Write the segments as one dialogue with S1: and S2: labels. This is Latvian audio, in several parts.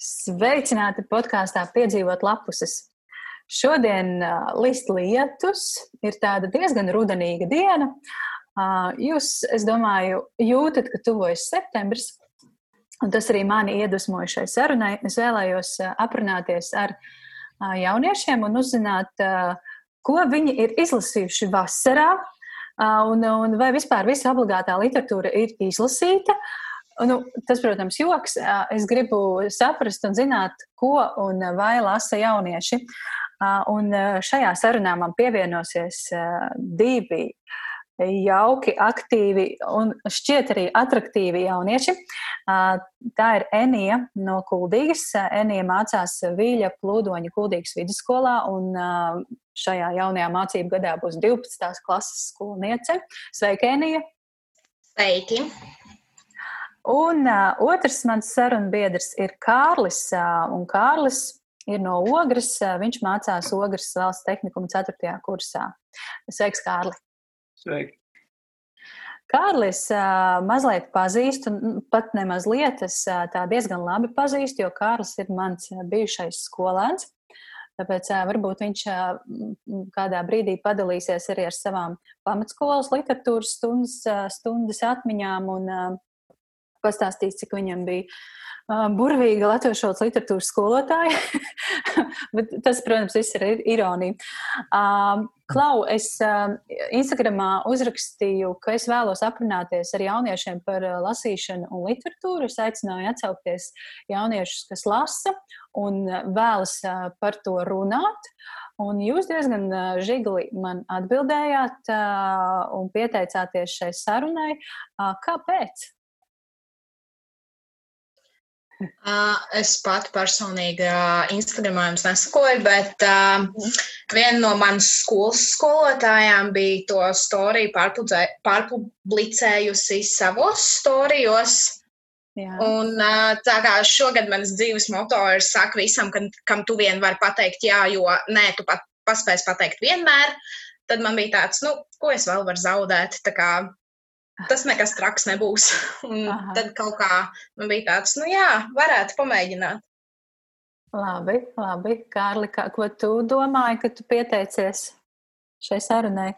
S1: Sveicināti podkāstā Piedzīvot lapuses. Šodien uh, list lietus, ir tāda diezgan rudenīga diena. Uh, jūs, es domāju, jūtat, ka tuvojas septembris, un tas arī mani iedvesmoja šai sarunai. Es vēlējos uh, aprunāties ar uh, jauniešiem un uzzināt, uh, ko viņi ir izlasījuši vasarā, uh, un, un vai vispār visa obligātā literatūra ir izlasīta. Uh, Nu, tas, protams, joks. Es gribu saprast un zināt, ko un vai lasa jaunieši. Un šajā sarunā man pievienosies divi jauki, aktīvi un šķiet arī attraktīvi jaunieši. Tā ir Enija no Kuldīgas. Enija mācās Vīļa plūdoņa Kuldīgas vidusskolā un šajā jaunajā mācību gadā būs 12. klases skolniece. Sveika, Enija!
S2: Sveiki!
S1: Un uh, otrs mans sarunbiedrs ir Kārlis. Uh, un Kārlis ir no Ogres. Uh, viņš mācās Ogres valsts tehnikuma 4. kursā. Sveiks, Kārli!
S3: Sveiki!
S1: Kārlis uh, mazliet pazīst, un pat ne mazliet es uh, tā diezgan labi pazīstu, jo Kārlis ir mans bijušais skolēns. Tāpēc uh, varbūt viņš kādā brīdī padalīsies arī ar savām pamatskolas literatūras stundas, stundas atmiņām un pastāstīs, cik viņam bija uh, burvīga latviešu literatūras skolotāja. Bet tas, protams, viss ir ironija. Uh, Klau, es uh, Instagramā uzrakstīju, ka es vēlos aprunāties ar jauniešiem par uh, lasīšanu un literatūru. Es aicināju atsaukties jauniešus, kas lasa un vēlas uh, par to runāt. Un jūs diezgan uh, žigli man atbildējāt uh, un pieteicāties šai sarunai. Uh, kāpēc?
S2: Es pati personīgi Instagramā jums nesakoju, bet uh, viena no manas skolas skolotājām bija to storiju pārpublicējusi savos storijos. Jā. Un tā kā šogad manas dzīves moto ir saka visam, kam, kam tu vien vari pateikt jā, jo nē, tu pat paspēsi pateikt vienmēr, tad man bija tāds, nu, ko es vēl varu zaudēt. Tā kā tas nekas traks nebūs. Un Aha. tad kaut kā man bija tāds, nu jā, varētu pamēģināt.
S1: Labi, labi. Kārli, kā, ko tu domāji, kad tu pieteicies šai sarunai?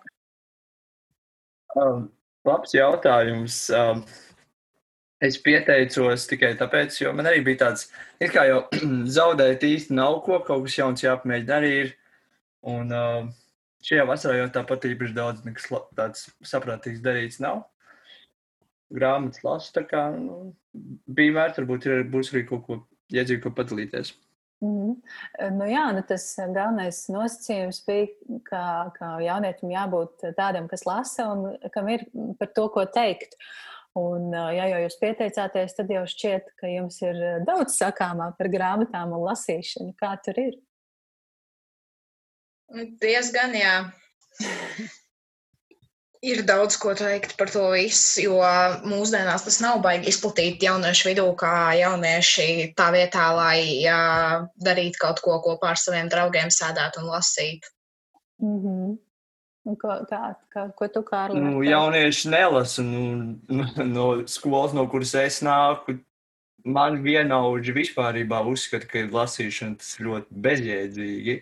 S3: Um, labs jautājums. Um, es pieteicos tikai tāpēc, jo man arī bija tāds, it kā jau zaudēt īsti nav ko, kaut kas jauns jāpamēģina arī ir. Un um, šajā vasarā jau tāpat īpaši daudz nekas tāds saprātīgs darīts nav grāmatas lasu. Tā kā nu, bija vērts, varbūt ir, būs arī kaut ko iedzīvot, ko padalīties.
S1: Mm -hmm. nu, jā, nu tas galvenais nosacījums bija, ka, ka jaunietim jābūt tādam, kas lasa un kam ir par to, ko teikt. Un, ja jau jūs pieteicāties, tad jau šķiet, ka jums ir daudz sakāmā par grāmatām un lasīšanu. Kā tur ir?
S2: Diezgan, jā. Ir daudz ko teikt par to visu, jo mūsdienās tas nav baigi izplatīti jauniešu vidū, kā jaunieši tā vietā, lai jā, darītu kaut ko kopā ar saviem draugiem, sēdētu un lasītu.
S1: Mm -hmm. Un ko, kā, kā, ko tu kā ar
S3: nu, jaunieši nelasa nu, nu, no skolas, no kuras es nāku. Man vienaudži vispārībā uzskata, ka lasīšana tas ļoti bezjēdzīgi.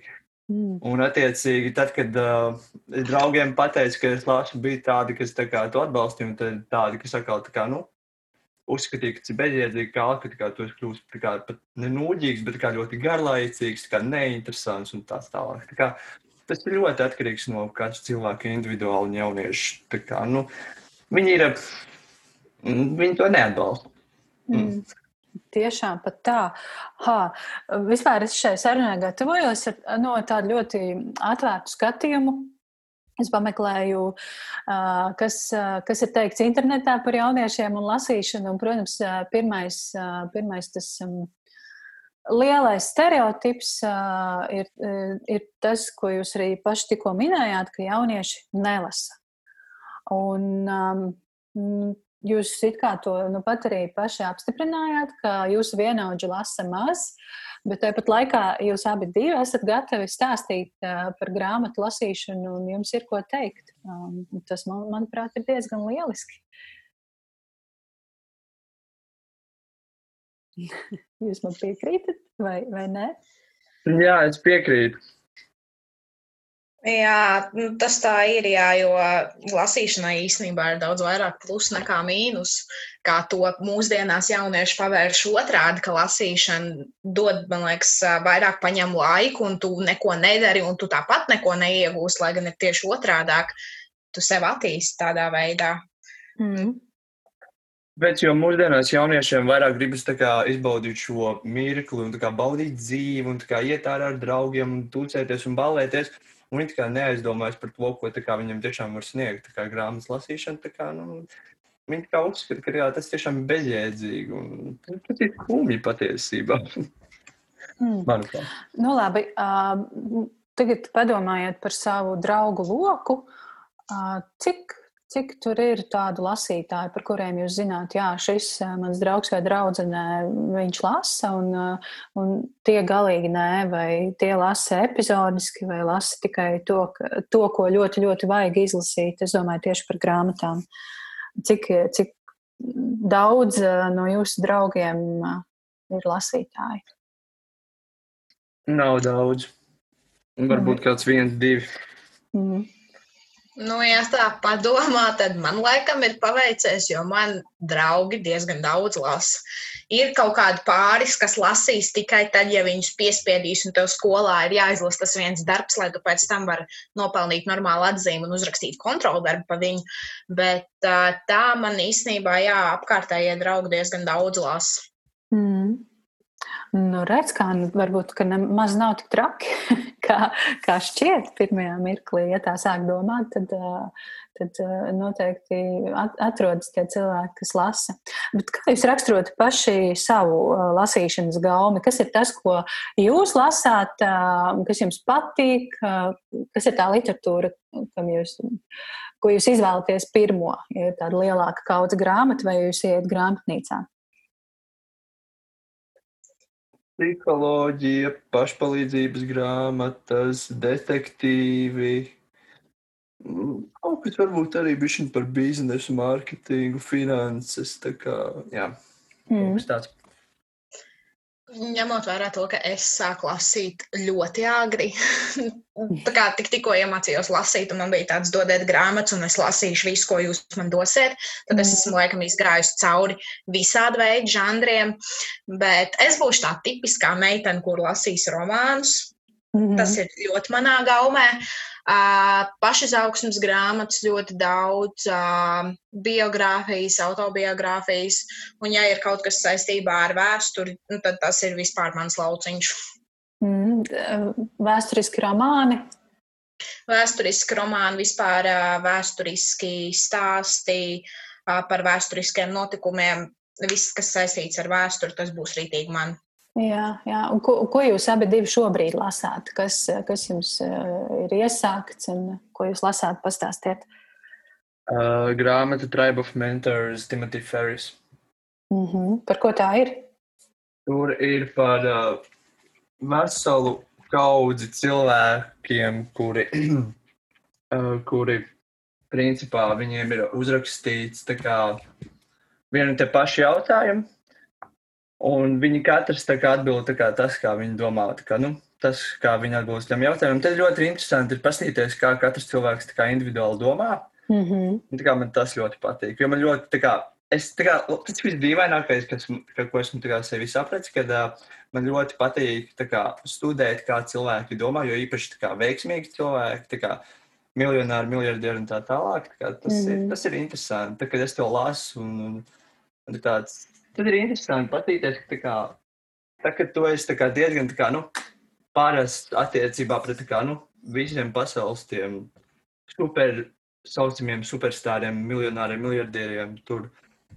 S3: Mm. Un, attiecīgi, tad, kad uh, draugiem pateica, ka es lasu, bija tādi, kas tā kā, to atbalstīja, un tādi, kas atkal tā kā, nu, uzskatīja, ka tas ir bezjēdzīgi, kā, ka kā, tu esi kļūst tā kā pat nenūģīgs, bet kā ļoti garlaicīgs, kā neinteresants un tās tālāk. Tā kā, tas ir ļoti atkarīgs no katra cilvēka individuāli un jauniešu. Tā kā, nu, viņi ir, viņi to neatbalsta. Mm.
S1: Mm. Tiešām pat tā. Ha, vispār es šai sarunai gatavojos ar no, tādu ļoti atvērtu skatījumu. Es pameklēju, kas, kas ir teikts internetā par jauniešiem un lasīšanu. Un, protams, pirmais, pirmais tas lielais stereotips ir, ir tas, ko jūs arī paši tikko minējāt, ka jaunieši nelasa. Un, Jūs it kā to nu, pat arī paši apstiprinājāt, ka jūsu vienaudži lasa maz, bet tāpat laikā jūs abi divi esat gatavi stāstīt uh, par grāmatu lasīšanu un jums ir ko teikt. Um, tas, man, manuprāt, ir diezgan lieliski. Jūs man piekrītat vai, vai nē?
S3: Jā, es piekrītu.
S2: Jā, nu, tas tā ir, jā, jo lasīšanai īstenībā ir daudz vairāk plusu nekā mīnus. Kā to mūsdienās jaunieši pavērš otrādi, ka lasīšana dod, man liekas, vairāk paņem laiku, un tu neko nedari, un tu tāpat neko neiegūsi, lai gan ir tieši otrādāk. Tu sev attīsti tādā veidā. Mm.
S3: Bet jo mūsdienās jauniešiem vairāk gribas kā, izbaudīt šo mirkli, un kā, baudīt dzīvi, un kā, iet ārā ar draugiem, un tūcēties un ballēties. Un viņi neaizdomājas par to, ko viņam tiešām var sniegt. Grāmatas lasīšana, kā, nu, viņi kā uzskata, ka jā, tas tiešām ir bezjēdzīgi. Un, tas ir kumji patiesībā.
S1: Hmm. Manuprāt. Nu, labi, uh, tagad padomājiet par savu draugu loku. Uh, cik Cik tur ir tādu lasītāju, par kuriem jūs zināt, jā, šis mans draugs vai draudzene, viņš lasa, un, un tie galīgi nē, vai tie lasa epizodiski, vai lasa tikai to, to, ko ļoti, ļoti vajag izlasīt. Es domāju tieši par grāmatām. Cik, cik daudz no jūsu draugiem ir lasītāji?
S3: Nav daudz. Varbūt mm. kāds viens, divi. Mm.
S2: Nu, ja tā padomā, tad man laikam ir paveicies, jo man draugi diezgan daudz lasa. Ir kaut kādi pāris, kas lasīs tikai tad, ja viņus piespiedīs, un tev skolā ir jāizlasa tas viens darbs, lai tu pēc tam vari nopelnīt normālu atzīmi un uzrakstīt kontrolu darbu pa viņu. Bet tā man īstenībā, jā, apkārtējie draugi diezgan daudz lasa. Mm.
S1: Nu, redz, kā nu, varbūt nemaz nav tik traki, kā, kā šķiet pirmajā mirklī. Ja tā sāk domāt, tad, tad noteikti atrodas tie cilvēki, kas lasa. Bet kā jūs raksturot paši savu lasīšanas gaumi? Kas ir tas, ko jūs lasāt, kas jums patīk, kas ir tā literatūra, kam jūs ko jūs izvēlaties pirmo? Ir tāda lielāka kaudze grāmata, vai jūs iet grāmatnīcā?
S3: Psiholoģija, pašpalīdzības grāmatas, detektīvi. Mm, kaut kas varbūt arī bija par biznesu, mārketingu, finanses. Tā kā, jā, mm. kaut kas tāds.
S2: Ņemot vērā to, ka es sāku lasīt ļoti agri, tā kā tik, tikko iemācījos lasīt, un man bija tāds dodiet grāmatas, un es lasīšu visu, ko jūs man dosiet, tad es esmu laikam izgājusi cauri visādi veidu žanriem, bet es būšu tā tipiskā meitene, kur lasīs romānus. Mm -hmm. Tas ir ļoti manā gaumē. Pašizaugsmas grāmatas ļoti daudz, biogrāfijas, autobiogrāfijas, un, ja ir kaut kas saistībā ar vēsturi, nu, tad tas ir vispār mans lauciņš.
S1: Mm, vēsturiski romāni.
S2: Vēsturiski romāni, vispār vēsturiski stāsti par vēsturiskiem notikumiem. Viss, kas saistīts ar vēsturi, tas būs rītīgi man.
S1: Jā, jā. Un ko, ko jūs abi šobrīd lasāt? Kas, kas jums uh, ir iesākts un ko jūs lasāt? Pastāstiet.
S3: Uh, grāmata Tribe of Mentors, Timothy Ferris.
S1: Mm -hmm. Par ko tā ir?
S3: Tur ir par uh, veselu kaudzi cilvēkiem, kuri, uh, kuri principā viņiem ir uzrakstīts tā kā vienu te pašu jautājumu Un viņi katrs atbild tas, kā viņi domā. Kā, nu, tas, kā viņi atbild tam jautājumam, tad ļoti interesanti ir paskatīties, kā katrs cilvēks kā, individuāli domā. Mm -hmm. kā, man tas ļoti patīk. Jo man ļoti, kā, es, kā, tas ir dīvainākais, kas, ka, ko esmu kā, sevi sapratis, kad uh, man ļoti patīk kā, studēt, kā cilvēki domā, jo īpaši kā, veiksmīgi cilvēki. Kā, Miljonāri, miljardieri un tā tālāk. Tā kā, tas, mm -hmm. ir, tas ir interesanti. Tā, kad es to lasu, un, un, un tāds Tad ir interesanti patīties, ka, kā, tā, ka tu esi kā, diezgan kā, nu, parasts attiecībā pret kā, nu, visiem pasaules tiem super saucamiem superstāriem, miljonāriem, miljardieriem, tur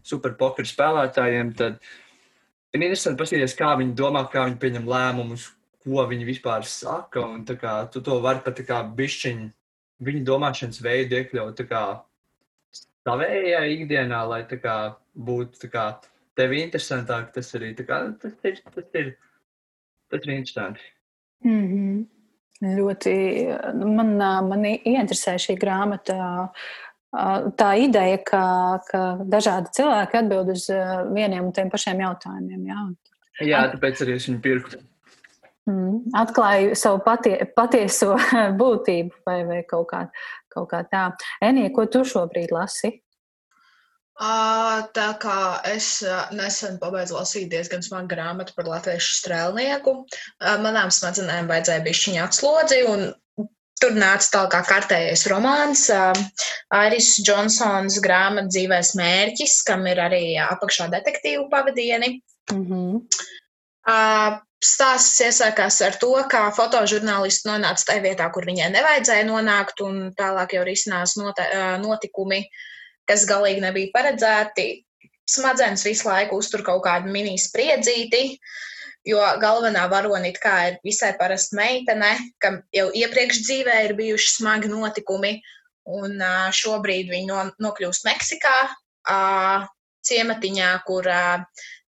S3: superpokeru spēlētājiem. Tad ir interesanti paskatīties, kā viņi domā, kā viņi pieņem lēmumus, ko viņi vispār saka. Un kā, tu to vari pat kā bišķiņu viņu domāšanas veidu iekļaut savējā ikdienā, lai kā, būtu kā, tev interesantāk tas arī. Kā, tas, ir, tas, ir, tas ir interesanti.
S1: Mm -hmm. Ļoti man, man ieinteresē šī grāmata. Tā ideja, ka, ka dažādi cilvēki atbild uz vieniem un tiem pašiem jautājumiem. Jā.
S3: Jā, tāpēc arī es viņu pirku.
S1: Mm, atklāju savu patie, patieso būtību, vai, vai kaut, kā, kaut kā tā. Enija, ko tu šobrīd lasi?
S2: Tā kā es nesen pabeidzu lasīt diezgan smagu grāmatu par latviešu strēlnieku, manām smadzenēm vajadzēja bišķiņu atslodzi, un tur nāca tālāk kārtējais romāns. Airis Džonsons grāmata dzīvēs mērķis, kam ir arī apakšā detektīvu pavadieni. Mm -hmm. Stāsts iesākās ar to, kā fotožurnālisti nonāca tajā vietā, kur viņai nevajadzēja nonākt, un tālāk jau risinās notikumi. Uh, kas galīgi nebija paredzēti. Smadzenes visu laiku uztur kaut kādu mini spriedzīti, jo galvenā varonīte kā ir visai parasta meitene, kam jau iepriekš dzīvē ir bijuši smagi notikumi, un šobrīd viņa no, nokļūst Meksikā, ciematiņā, kur,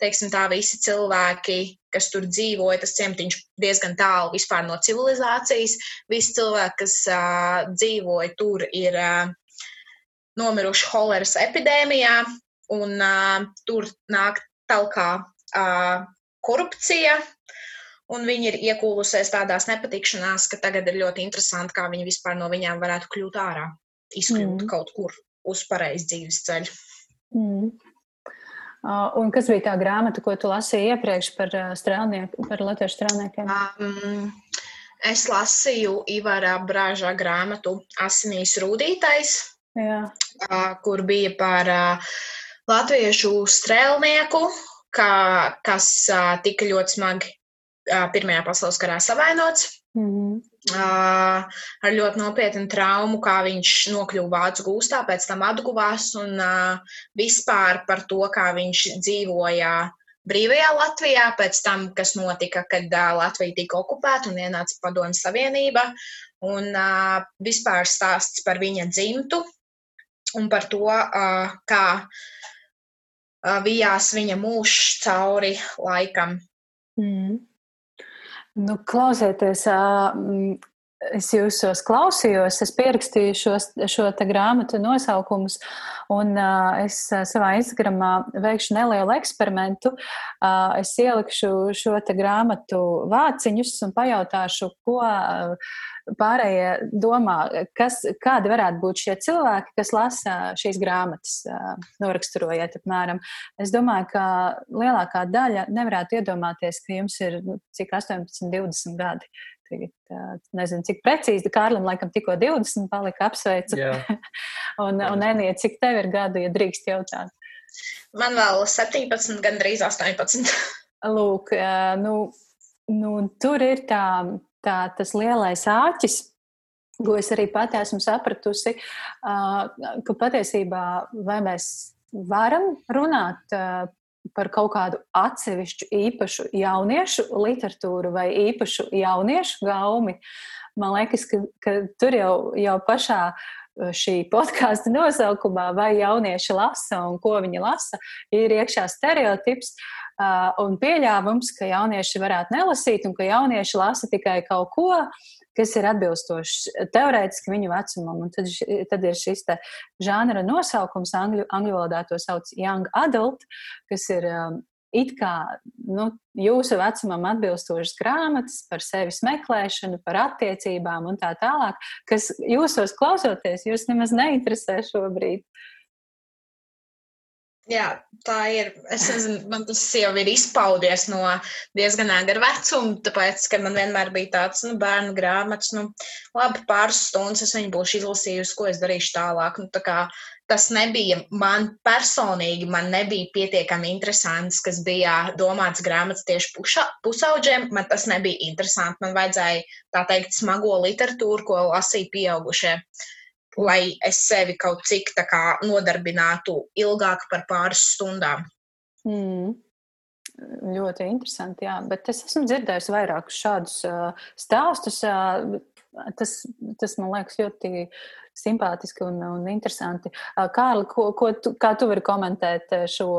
S2: teiksim, tā visi cilvēki, kas tur dzīvoja, tas ciematiņš diezgan tālu no civilizācijas. Visi cilvēki, kas dzīvoja tur, ir nomiruši holeras epidēmijā, un uh, tur nāk talkā uh, korupcija. Un viņi ir iekūlusies tādās nepatikšanās, ka tagad ir ļoti interesanti, kā viņi vispār no viņām varētu kļūt ārā, izkļūt mm. kaut kur uz pareizu dzīves ceļu. Mm.
S1: Un kas bija tā grāmata, ko tu lasīji iepriekš par, strēlnieku, par latviešu strēlniekiem? Um,
S2: es lasīju Ivara Brāžā grāmatu Asinīs rūdītais. Jā. kur bija par latviešu strēlnieku, kā, kas tika ļoti smagi Pirmajā pasaules karā savainots. Mm -hmm. Ar ļoti nopietnu traumu, kā viņš nokļuva vācu gūstā, pēc tam atguvās un vispār par to, kā viņš dzīvoja brīvajā Latvijā, pēc tam, kas notika, kad Latvija tika okupēta un ienāca Padomju Savienība. Un vispār stāsts par viņa dzimtu, un par to, kā vijās viņa mūžs cauri laikam. Mm.
S1: Nu, klausieties, es jūsos klausījos, es pierakstīju šos, šo grāmatu nosaukumus, un uh, es savā Instagramā veikšu nelielu eksperimentu. Uh, es ielikšu šo grāmatu vāciņus un pajautāšu, ko. Uh, pārējie domā, kas, kādi varētu būt šie cilvēki, kas lasa šīs grāmatas, noraksturojiet apmēram. Es domāju, ka lielākā daļa nevarētu iedomāties, ka jums ir nu, cik 18, 20 gadi. Tagad, nezinu, cik precīzi Kārlim laikam tikko 20 palika apsveicu. un, un Enija, cik tev ir gadu, ja drīkst jautāt?
S2: Man vēl 17, gandrīz 18.
S1: Lūk, nu, nu, tur ir tā tā, tas lielais āķis, ko es arī pati esmu sapratusi, ka patiesībā vai mēs varam runāt par kaut kādu atsevišķu īpašu jauniešu literatūru vai īpašu jauniešu gaumi. Man liekas, ka, ka tur jau, jau pašā šī podkāstu nosaukumā, vai jaunieši lasa un ko viņi lasa, ir iekšā stereotips. Uh, un pieļāvums, ka jaunieši varētu nelasīt un ka jaunieši lasa tikai kaut ko, kas ir atbilstošs teorētiski viņu vecumam. Un tad, tad ir šis žanra nosaukums, angļu, angļu valodā to sauc young adult, kas ir um, it kā nu, jūsu vecumam atbilstošas grāmatas par sevis meklēšanu, par attiecībām un tā tālāk, kas jūsos klausoties, jūs nemaz neinteresē šobrīd.
S2: Jā, tā ir. Es nezinu, man tas jau ir izpaudies no diezgan agra vecuma, tāpēc, ka man vienmēr bija tāds nu, bērnu grāmatas, nu, labi, pāris stundas es viņu būšu izlasījusi, ko es darīšu tālāk. Nu, tā kā, tas nebija man personīgi, man nebija pietiekami interesants, kas bija domāts grāmatas tieši puša, pusauģiem. Man tas nebija interesanti. Man vajadzēja tā teikt smago literatūru, ko lasīja pieaugušie. Uh, lai es sevi kaut cik kā, nodarbinātu ilgāk par pāris stundām.
S1: Mm. Ļoti interesanti, jā, bet es esmu dzirdējusi vairākus šādus uh, stāstus. Uh, tas, tas man liekas ļoti simpātiski un, un interesanti. Kārli, ko, ko tu, kā tu vari komentēt šo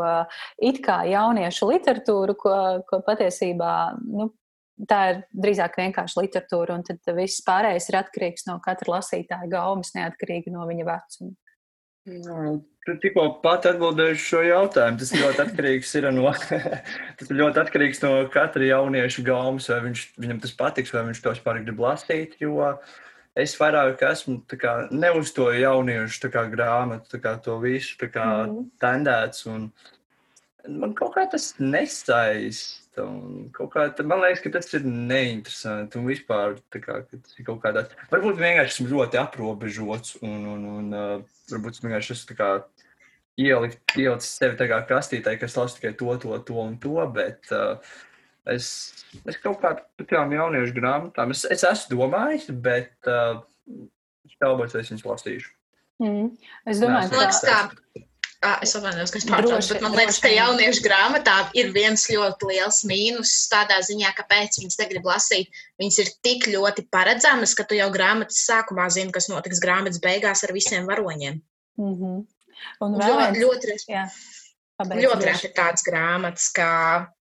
S1: it kā jauniešu literatūru, ko, ko patiesībā nu, tā ir drīzāk vienkārši literatūra, un tad viss pārējais ir atkarīgs no katra lasītāja gaumas, neatkarīgi no viņa vecuma.
S3: Nu, tu tikko pat atbildēji šo jautājumu. Tas ļoti atkarīgs no, tas ļoti atkarīgs no katra jaunieša gaumas, vai viņš, viņam tas patiks, vai viņš to vispār grib lasīt. Jo es vairāk esmu kā, ne uz to jauniešu kā, grāmatu, kā, to visu kā, mm. tendēts. Man kaut kā tas nesaist. Kā, man liekas, ka tas ir neinteresanti. Un vispār kā, tas ir kaut kādā. Varbūt vienkārši esmu ļoti aprobežots. Un, un, un uh, varbūt es vienkārši esmu kā, ielikt, ielicis sevi tādā kastītē, kas lasa tikai to, to, to un to. Bet uh, es, es kaut kā par tām jauniešu grāmatām es, es esmu domājis, bet uh, es šaubos, vai es viņas lasīšu.
S1: Mm. Es domāju,
S2: Nē, ka tā ir. Es atvainojos, ka es pārtraucu, bet man liekas, ka jauniešu grāmatā ir viens ļoti liels mīnus tādā ziņā, kāpēc viņas negrib lasīt. Viņas ir tik ļoti paredzamas, ka tu jau grāmatas sākumā zini, kas notiks grāmatas beigās ar visiem varoņiem.
S1: Mm -hmm. Un
S2: vēl ļoti, ļoti, jā. Pabeidz, ļoti reti ir tādas grāmatas, ka,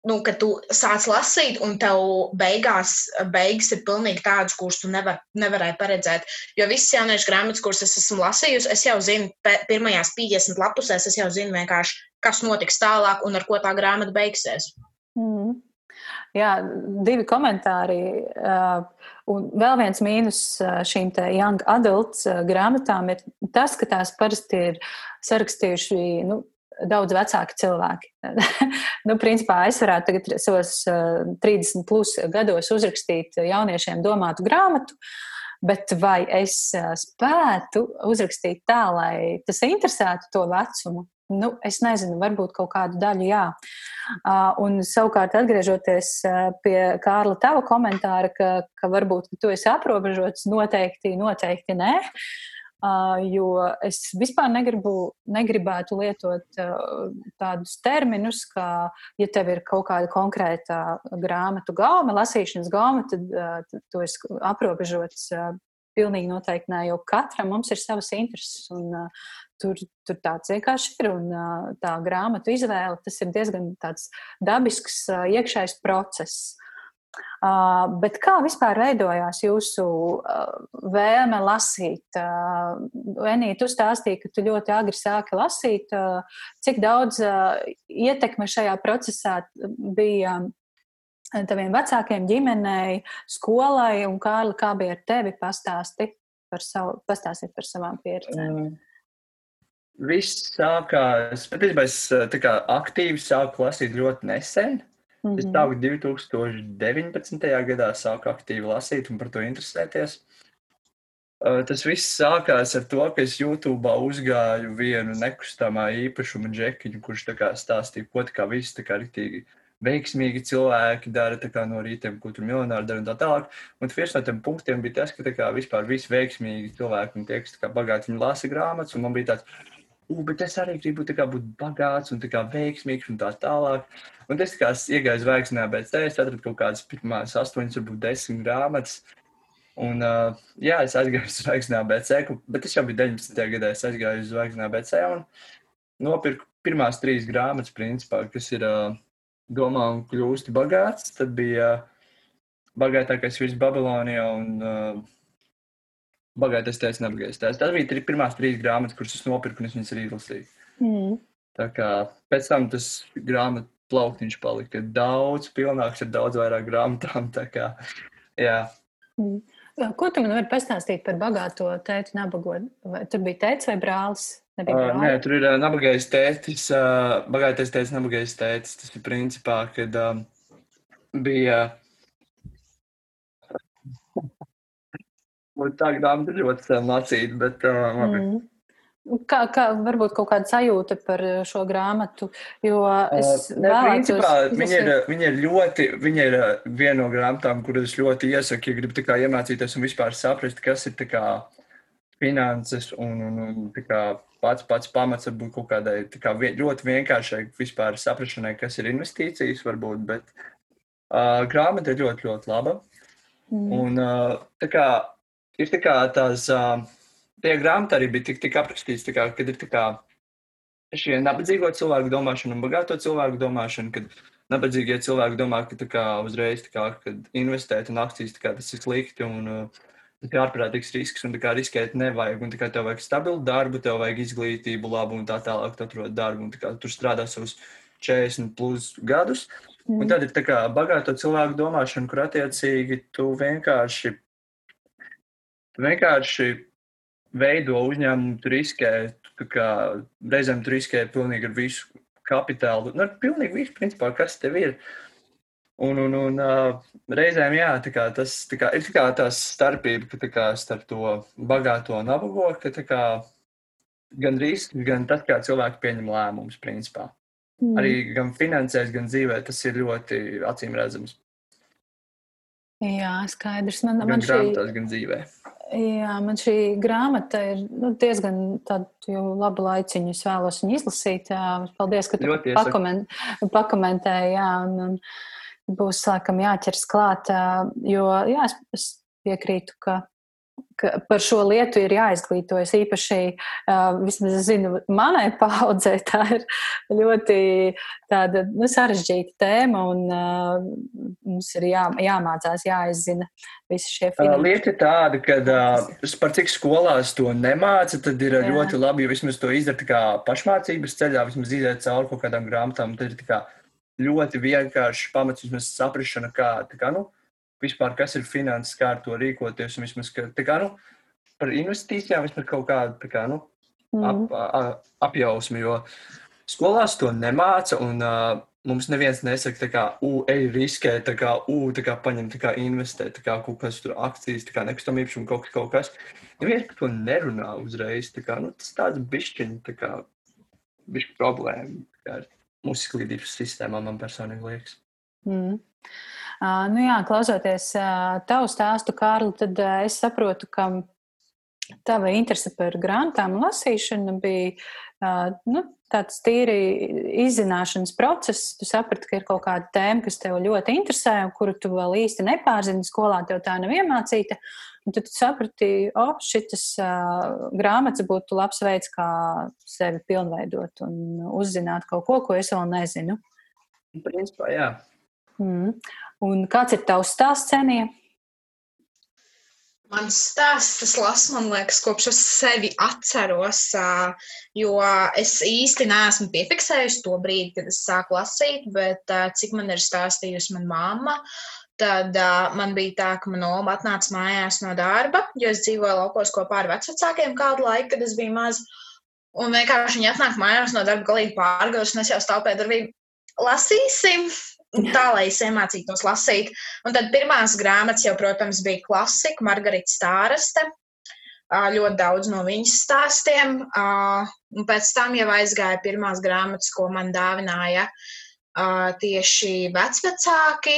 S2: nu, ka tu sāc lasīt, un tev beigās beigas ir pilnīgi tādas, kuras tu nevar, nevarēji paredzēt. Jo visas jauniešu grāmatas, kuras es esmu lasījusi, es jau zinu, pirmajās 50 lapusēs, es jau zinu vienkārši, kas notiks tālāk un ar ko tā grāmata beigsies.
S1: Mm. Jā, divi komentāri. Uh, un vēl viens mīnus šīm young adults grāmatām ir tas, ka tās parasti ir sarakstījuši nu, daudz vecāki cilvēki. nu, principā es varētu tagad savos uh, 30 plus gados uzrakstīt jauniešiem domātu grāmatu, bet vai es uh, spētu uzrakstīt tā, lai tas interesētu to vecumu? Nu, es nezinu, varbūt kaut kādu daļu jā. Un savukārt, atgriežoties uh, pie Kārla tava komentāra, ka, ka varbūt ka tu esi aprobežots, noteikti, noteikti nē. Uh, jo es vispār negribu, negribētu lietot tādus terminus, ka, ja tev ir kaut kāda konkrēta grāmatu gauma, lasīšanas gauma, tad, tad tu esi aprobežots. Pilnīgi noteikti nē, jo katram mums ir savas intereses, un uh, tur, tur tāds vienkārši ir. Un uh, tā grāmatu izvēle, tas ir diezgan dabisks uh, iekšējs process. Uh, bet kā vispār veidojās jūsu uh, vēlme lasīt? Uh, Enī, tu stāstīji, ka tu ļoti agri sāki lasīt. Cik daudz ietekme šajā procesā bija taviem vecākiem, ģimenei, skolai un Kārli, kā bija ar tevi pastāsti par savu, pastāstīt par savām pieredzēm? Mm.
S3: Viss sākās, patiesībā es tā kā aktīvi sāku lasīt ļoti nesen. Mm -hmm. Es sāku 2019. gadā sāku aktīvi lasīt un par to interesēties. Tas viss sākās ar to, ka es YouTube uzgāju vienu nekustamā īpašuma džekiņu, kurš stāstīja, ko tā kā viss tā kā rītīgi veiksmīgi cilvēki dara kā, no rītiem, ko tur miljonāri dara un tā tālāk. Un viens no tiem punktiem bija tas, ka kā, vispār visi veiksmīgi cilvēki un tie, kas bagāti viņi lasa grāmatas, un man bija tāds, bet es arī gribu kā, būt bagāts un kā, veiksmīgs un tā tālāk. Un es kā iegāju zvaigznē, bet es atradu kaut kādas pirmās astoņas, varbūt desmit grāmatas. Un, uh, jā, es aizgāju uz zvaigznā BC, bet es jau biju 19. gadā. Es aizgāju uz zvaigznā BC un nopirku pirmās trīs grāmatas, principā, kas ir uh, Domā un kļūsti bagāts. Tad bija uh, bagātākais virs Babilonijā un uh, Bagātais tēvs, nebagātais tēvs. Tas bija tri, pirmās trīs grāmatas, kuras es nopirku, un es viņas arī izlasīju. Mm. Tā kā pēc tam tas grāmatu plauktiņš palika daudz pilnāks ar daudz vairāk grāmatām. Kā, jā.
S1: Mm. Ko tu man vari pastāstīt par bagāto tēti nabago? Vai tur bija tēts vai brālis?
S3: Uh, nē, tur ir uh, nabagais tētis, uh, bagātais tētis, nabagais tētis. Tas ir principā, kad uh, bija Tā grāmata ir ļoti sen lasīta, bet uh, labi. Mm.
S1: Kā, kā varbūt kaut kāda sajūta par šo grāmatu? Jo es
S3: uh, ne, principā, viņa, ir, viņa ir ļoti, viņa ir viena no grāmatām, kuras es ļoti iesaku, ja gribi iemācīties un vispār saprast, kas ir kā, finanses un, un, un kā, pats, pats pamats varbūt kaut kādai kā, ļoti vienkāršai vispār saprašanai, kas ir investīcijas varbūt, bet uh, grāmata ir ļoti, ļoti laba. Mm. Un uh, tā kā ir tā kā tās, tajā grāmatā arī bija tik, tik aprakstīts, kā, kad ir tā kā šie nabadzīgo cilvēku domāšana un bagāto cilvēku domāšana, kad nabadzīgie cilvēki domā, ka kā, uzreiz kā, investēt un akcijas kā, tas ir slikti un uh, Tas ir ārprātīgs risks, un tā kā riskēt nevajag. Un tā kā tev vajag stabilu darbu, tev vajag izglītību, labu un tā tālāk. Tu atrod darbu, un tā kā tur strādā savus 40 plus gadus. Mm. Un tad ir tā kā bagāto cilvēku domāšana, kur attiecīgi tu vienkārši, vienkārši veido uzņēmumu, tu riskē, tu kā reizēm tu riskē pilnīgi ar visu kapitālu, nu, ar pilnīgi visu, principā, kas tev ir. Un, un, un uh, reizēm jā, kā, tas kā, ir kā tā starpība ka, kā, starp to bagāto un nabago, ka kā, gan risks, gan tas, kā cilvēki pieņem lēmumus, principā. Mm. Arī gan finansēs, gan dzīvē tas ir ļoti acīm redzams.
S1: Jā, skaidrs. Man,
S3: gan man šī... grāmatās, gan dzīvē.
S1: Jā, man šī grāmata ir nu, diezgan laba laiciņa. Es vēlos viņu izlasīt. Jā. Paldies, ka tu pakoment, pakomentēji. Jā, un, un būs laikam jāķers klāt, jo jā, es, es piekrītu, ka par šo lietu ir jāizglītojas. Īpaši, vismaz es zinu, manai paudzei tā ir ļoti tāda nu, sarežģīta tēma, un mums ir jā, jāmācās, jāizzina visi šie
S3: finansi. Lieta ir tāda, ka par cik skolās to nemāca, tad ir jā. ļoti labi, ja vismaz to izdara kā pašmācības ceļā, vismaz iziet cauri kaut kādām grāmatām. Tad ir ļoti vienkārši pamats, vismaz saprašana, kā, kā nu, vispār, kas ir finanses, kā ar to rīkoties. Un vismaz, ka, kā, nu, par investīcijām vismaz kaut kādu kā, nu, mm. ap, ap, apjausmi, jo skolās to nemāca. Un, uh, Mums neviens nesaka, kā, ugh, ej, riskē, tā kā, ugh, tā kā paņem, tā kā investē, tā kā kaut kas tur akcijas, tā kā nekustamība īpašumu, kaut, kaut kas. Neviens par to nerunā uzreiz. Tā kā, nu, tas tāds bišķiņ, tā kā, bišķi problēma. Tā kā mūsu izglītības sistēmā man personīgi liekas.
S1: Mm. Nu jā, klausoties tavu stāstu, Kārli, tad es saprotu, ka tava interese par grāmatām lasīšanu bija nu, tāds tīri izzināšanas process. Tu saprati, ka ir kaut kāda tēma, kas tev ļoti interesē, kuru tu vēl īsti nepārzini. Skolā tev tā nav iemācīta. Un tad tu saprati, ka oh, šis uh, grāmatas būtu labs veids, kā sevi pilnveidot un uzzināt kaut ko, ko es vēl nezinu.
S3: Principā, jā.
S1: Mm. Un kāds ir tavs stāsts, Cenija?
S2: Mans stāsts, tas lasu, man liekas, kopš es sevi atceros, jo es īsti neesmu piefiksējusi to brīdi, kad es sāku lasīt, bet cik man ir stāstījusi mana mamma, tad man bija tā, ka mana oma atnāca mājās no darba, jo es dzīvoju laukos kopā ar vecākiem kādu laiku, kad es biju maza. Un vienkārši viņi atnāk mājās no darba galīgi pārgājus, un es jau stāvu pie durvīm. Lasīsim, tā, lai es iemācītos lasīt. Un tad pirmās grāmatas jau, protams, bija klasika, Margarita Stāraste. Ļoti daudz no viņas stāstiem. Un pēc tam jau aizgāja pirmās grāmatas, ko man dāvināja tieši vecvecāki.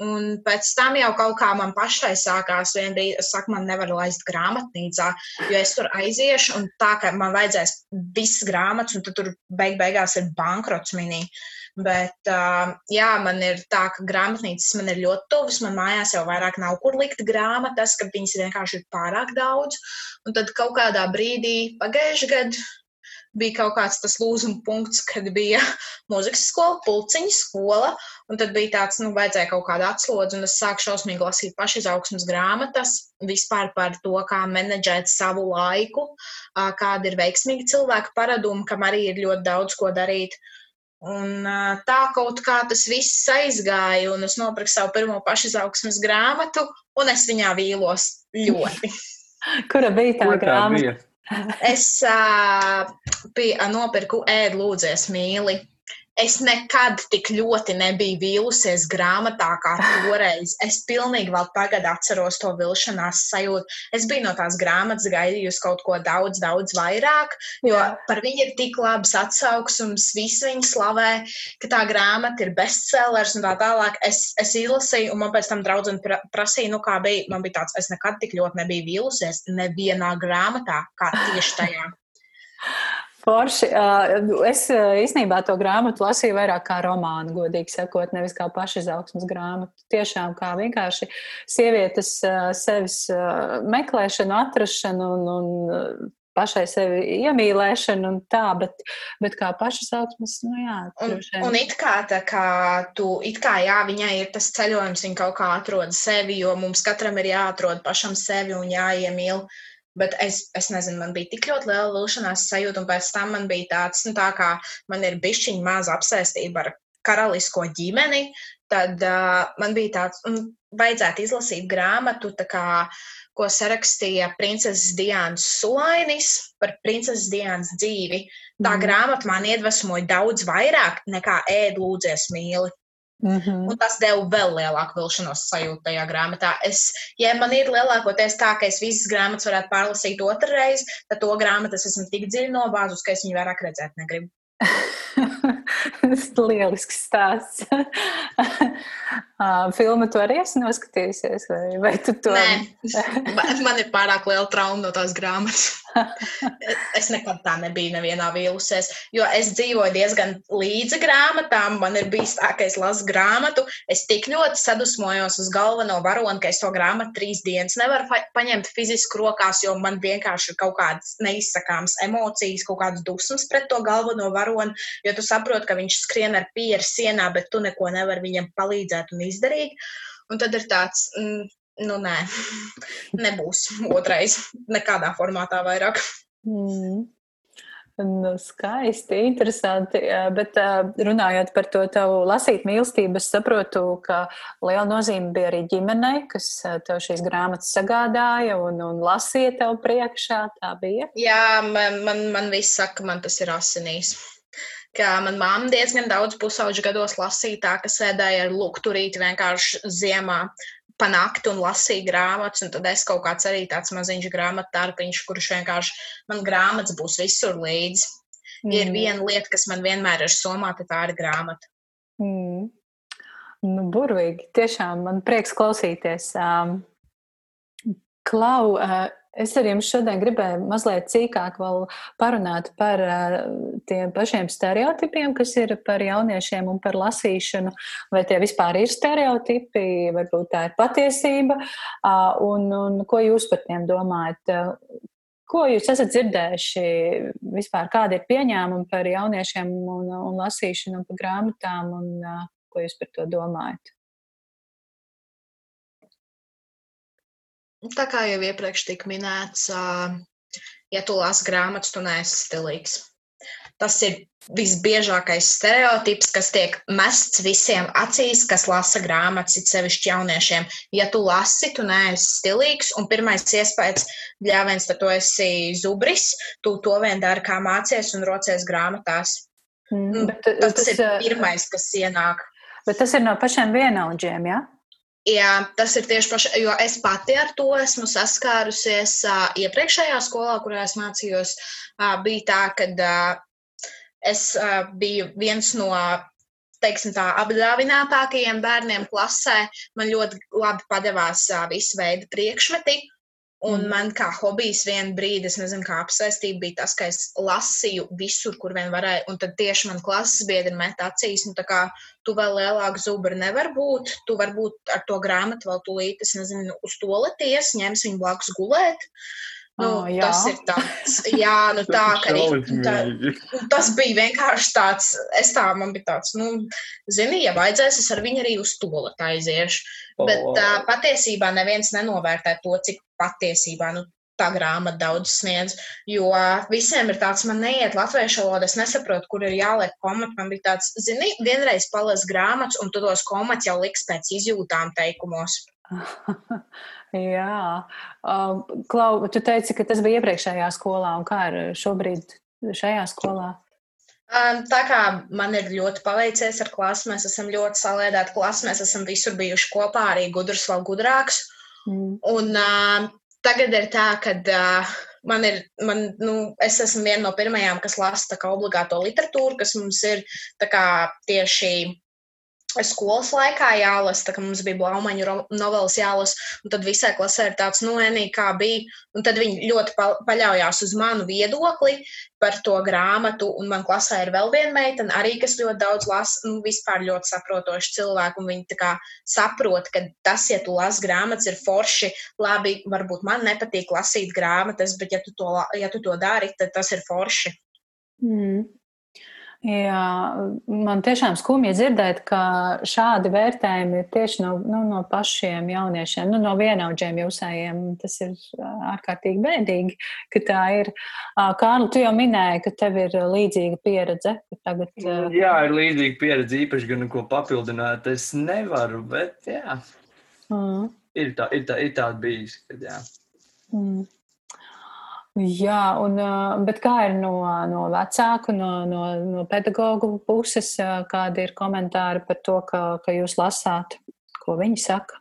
S2: Un pēc tam jau kaut kā man pašai sākās, vienā brīdī, es saku, man nevar laist grāmatnīcā, jo es tur aiziešu, un tā, ka man vajadzēs visas grāmatas, un tad tur beig beigās ir bankrots minī. Uh, Bet, uh, jā, man ir tā, ka grāmatnīcas man ir ļoti tuvas. Man mājās jau vairāk nav kur likt grāmatas, ka viņas vienkārši ir pārāk daudz. Un tad kaut kādā brīdī pagājušajā gadā bija kaut kāds tas lūzuma punkts, kad bija mūzikas skola, pulciņa skola, un tad bija tāds, nu, vajadzēja kaut kādu atslodzi, un es sāku šausmīgi lasīt pašizaugsmas grāmatas, vispār par to, kā menedžēt savu laiku, kāda ir veiksmīga cilvēka paraduma, kam arī ir ļoti daudz ko darīt. Un tā kaut kā tas viss aizgāja, un es nopirku savu pirmo pašizaugsmes grāmatu, un es viņā vīlos ļoti.
S1: Kura bija tā Kur grāmata?
S2: Bija? Es uh, pie, nopirku ēdu lūdzies mīli. Es nekad tik ļoti nebiju vīlusies grāmatā kā toreiz. Es pilnīgi vēl tagad atceros to vilšanās sajūtu. Es biju no tās grāmatas gaidījusi kaut ko daudz, daudz vairāk, jo Jā. par viņu ir tik labs atsauksums, visi viņu slavē, ka tā grāmata ir bestsellers un tā tālāk. Es, es izlasīju, un man pēc tam draudzene pra, prasīja, nu kā bija. Man bija tāds, es nekad tik ļoti nebiju vīlusies nevienā grāmatā kā tieši tajā.
S1: Forši. Es īstenībā to grāmatu lasīju vairāk kā romānu, godīgi sakot, nevis kā pašizaugsmas grāmatu. Tiešām kā vienkārši sievietes sevis meklēšanu, atrašanu un, un pašai sevi iemīlēšana un tā, bet, bet kā pašasauksmes, nu jā.
S2: Un, un it kā tā kā tu, it kā jā, viņai ir tas ceļojums, viņa kaut kā atrod sevi, jo mums katram ir jāatrod pašam sevi un jāiemīl. Bet es, es nezinu, man bija tik ļoti liela vilšanās sajūta, un pēc tam man bija tāds, nu, tā kā man ir bišķiņa maza apsēstība ar karalisko ģimeni, tad uh, man bija tāds, un vajadzētu izlasīt grāmatu, kā, ko sarakstīja princeses Diānas Sulainis par princeses Diānas dzīvi. Tā mm. grāmata man iedvesmoja daudz vairāk nekā ēd lūdzies mīli. Mm -hmm. Un tas deva vēl lielāku vilšanos sajūtu tajā grāmatā. Es, ja man ir lielākoties tā, ka es visas grāmatas varētu pārlasīt otrreiz, tad to grāmatu es esmu tik dziļi nobāzus, ka es viņu vairāk redzēt negribu.
S1: Tas ir lielisks stāsts. Filmu tu arī esi noskatījusies, vai, vai tu to?
S2: Nē, man ir pārāk liela trauma no tās grāmatas. Es nekad tā nebiju nevienā vīlusies, jo es dzīvoju diezgan līdzi grāmatām. Man ir bijis tā, ka es lasu grāmatu, es tik ļoti sadusmojos uz galveno varoni, ka es to grāmatu trīs dienas nevaru paņemt fiziski rokās, jo man vienkārši ir kaut kādas neizsakāmas emocijas, kaut kādas dusmas pret to galveno varoni, jo tu saproti, ka viņš skrien ar pieru sienā, bet tu neko nevari viņam palīdzēt un izdarīt. Un tad ir tāds, mm, nu nē, nebūs otrais nekādā formātā vairāk. Mm.
S1: Nu, skaisti, interesanti. Bet runājot par to tavu lasīt mīlestību, es saprotu, ka liela nozīme bija arī ģimenei, kas tev šīs grāmatas sagādāja un, un lasīja tev priekšā. Tā bija.
S2: Jā, man, man, man viss saka, man tas ir asinīs ka man mamma diezgan daudz pusauģu gados lasīja tā, ka sēdēja ar lukturīti vienkārši ziemā pa nakti un lasīja grāmatas, un tad es kaut kāds arī tāds maziņš grāmatu tārpiņš, kurš vienkārši man grāmatas būs visur līdzi. Mm. Ja ir viena lieta, kas man vienmēr ir somā, tad tā ir grāmata. Mm.
S1: Nu, burvīgi. Tiešām man prieks klausīties. Um, Klau, uh, Es ar jums šodien gribēju mazliet cīkāk parunāt par uh, tiem pašiem stereotipiem, kas ir par jauniešiem un par lasīšanu. Vai tie vispār ir stereotipi, varbūt tā ir patiesība, un, un ko jūs par tiem domājat? Ko jūs esat dzirdējuši vispār, kādi ir pieņēmumi par jauniešiem un, un lasīšanu un par grāmatām, un ko jūs par to domājat?
S2: Tā kā jau iepriekš tika minēts, ja tu lasi grāmatas, tu neesi stilīgs. Tas ir visbiežākais stereotips, kas tiek mests visiem acīs, kas lasa grāmatas, it sevišķi jauniešiem. Ja tu lasi, tu neesi stilīgs, un pirmais iespējas bļāviens, tad tu esi zubris, tu to vien dari, kā mācies un rocies grāmatās. Mm, bet, tas, tas ir pirmais, kas ienāk.
S1: Bet tas ir no pašiem vienaudžiem, jā? Ja?
S2: Jā, tas ir tieši paši, jo es pati ar to esmu saskārusies uh, iepriekšējā skolā, kurā es mācījos. Uh, bija tā, ka uh, es uh, biju viens no teiksim, tā, apdāvinātākajiem bērniem klasē. Man ļoti labi padevās uh, visu veidu priekšmeti. Un mm. man kā hobijs vienā brīdī, es nezinu, kā apsaistība bija tas, ka es lasīju visur, kur vien varēju. Un tad tieši man klases biedri met acīs, nu tā kā tu vēl lielāku zubru nevar būt, tu varbūt ar to grāmatu vēl tūlīt, es nezinu, uz to leties, ņems viņu blakus gulēt. Nu, oh, jā. tas ir tāds, jā, nu tā, ka arī tā, tas bija vienkārši tāds, es tā, man bija tāds, nu, zini, ja vajadzēs, es ar viņu arī uz to aiziešu. Oh. Bet uh, patiesībā neviens nenovērtē to, cik patiesībā, nu, tā grāmata daudz sniedz. Jo visiem ir tāds, man neiet latviešu valoda, es nesaprotu, kur ir jāliek komats. Man bija tāds, zini, vienreiz palas grāmatas, un tu tos komats jau liks pēc izjūtām teikumos.
S1: Jā, uh, Klau, tu teici, ka tas bija iepriekšējā skolā, un kā ir šobrīd šajā skolā?
S2: Um, tā kā man ir ļoti paveicies ar klasi, mēs esam ļoti salēdēti klasi, mēs esam visur bijuši kopā, arī gudrs vēl gudrāks. Mm. Un uh, tagad ir tā, ka uh, man ir, man, nu, es esmu viena no pirmajām, kas lasa tā kā obligāto literatūru, kas mums ir tā kā tieši skolas laikā jālasa, tā kā mums bija blaumaņu novelas jālasa, un tad visai klasē ir tāds, nu, Enī, kā bija, un tad viņi ļoti pa paļaujās uz manu viedokli par to grāmatu, un man klasē ir vēl viena meitene, arī, kas ļoti daudz lasa, nu, vispār ļoti saprotoši cilvēki, un viņi tā kā saprot, ka tas, ja tu lasi grāmatas, ir forši, labi, varbūt man nepatīk lasīt grāmatas, bet ja tu to, ja tu to dari, tad tas ir forši.
S1: Mm. Jā, man tiešām skumji dzirdēt, ka šādi vērtējumi ir tieši no, nu, no pašiem jauniešiem, nu, no vienaudžiem jūsējiem. Tas ir ārkārtīgi bēdīgi, ka tā ir. Kārli, tu jau minēji, ka tev ir līdzīga pieredze. Tagad,
S3: mm, jā, ir līdzīga pieredze, īpaši gan ko papildināt. Es nevaru, bet jā. Mm. Ir, tā, ir, tā, ir tāda bijis, kad jā. Mm.
S1: Jā, un, bet kā ir no, no vecāku, no, no, no pedagoģu puses, kādi ir komentāri par to, ka, ka jūs lasāt? Ko viņi saka?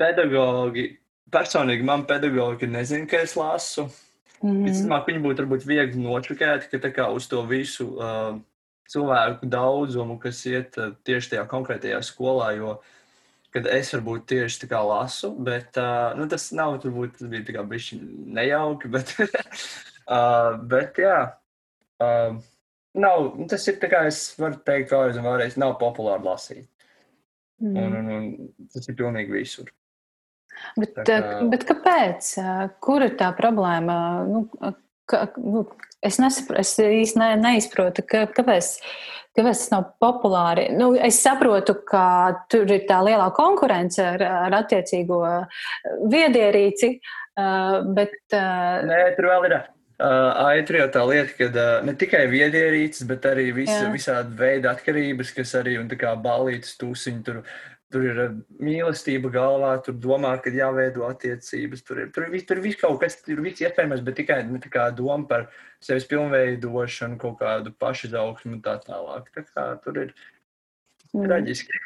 S3: Pedagoģi, personīgi man pedagoģi nezina, ka es lasu. Mm. Visticamāk, viņi būtu varbūt viegli nočukēti, ka tā kā uz to visu uh, cilvēku daudzumu, kas iet uh, tieši tajā konkrētajā skolā, jo uh, kad es varbūt tieši tā kā lasu, bet uh, nu, tas nav, turbūt tas bija tā kā bišķi nejauki, bet, uh, bet jā, uh, nav, nu, tas ir tā kā es varu teikt vēlreiz un vēlreiz, nav populāri lasīt. Mm. Un, un, un tas ir pilnīgi visur.
S1: Bet, kā... bet kāpēc? Kur ir tā problēma? Nu, ka, nu, es, nesapr, es īsti ne, neizprotu, ka, kāpēc Kāpēc tas nav populāri? Nu, es saprotu, ka tur ir tā lielā konkurence ar, ar attiecīgo viedierīci, bet.
S3: Nē, tur vēl ir. Uh, Aitri jau tā lieta, ka uh, ne tikai viedierīces, bet arī vis, visādi veidi atkarības, kas arī un tā kā balītas tūsiņi tur tur ir mīlestība galvā, tur domā, ka jāveido attiecības. Tur ir, tur ir, tur ir viss kaut kas, tur ir viss iespējams, bet tikai ne tā kā doma par sevis pilnveidošanu, kaut kādu pašizaugsmu un tā tālāk. Tā kā tur ir mm. traģiski.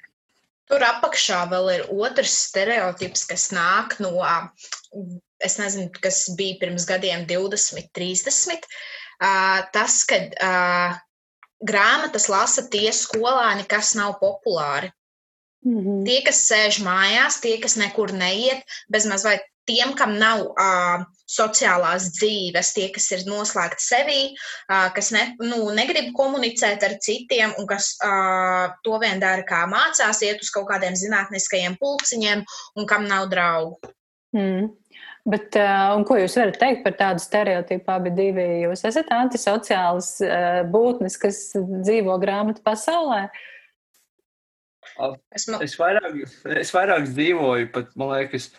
S2: Tur apakšā vēl ir otrs stereotips, kas nāk no, es nezinu, kas bija pirms gadiem 20, 30. Uh, tas, ka grāmatas lasa tie skolāni, kas nav populāri. Mm -hmm. Tie, kas sēž mājās, tie, kas nekur neiet, bezmaz vai tiem, kam nav uh, sociālās dzīves, tie, kas ir noslēgti sevī, uh, kas ne, nu, negrib komunicēt ar citiem un kas uh, to vien dara, kā mācās, iet uz kaut kādiem zinātniskajiem pulciņiem un kam nav draugu.
S1: Mm. Bet, uh, ko jūs varat teikt par tādu stereotipu? Abi divi jūs esat antisociāls uh, būtnes, kas dzīvo grāmatu pasaulē. Uh,
S3: Esmu... Es, vairāk, es vairāk dzīvoju, pat, man liekas,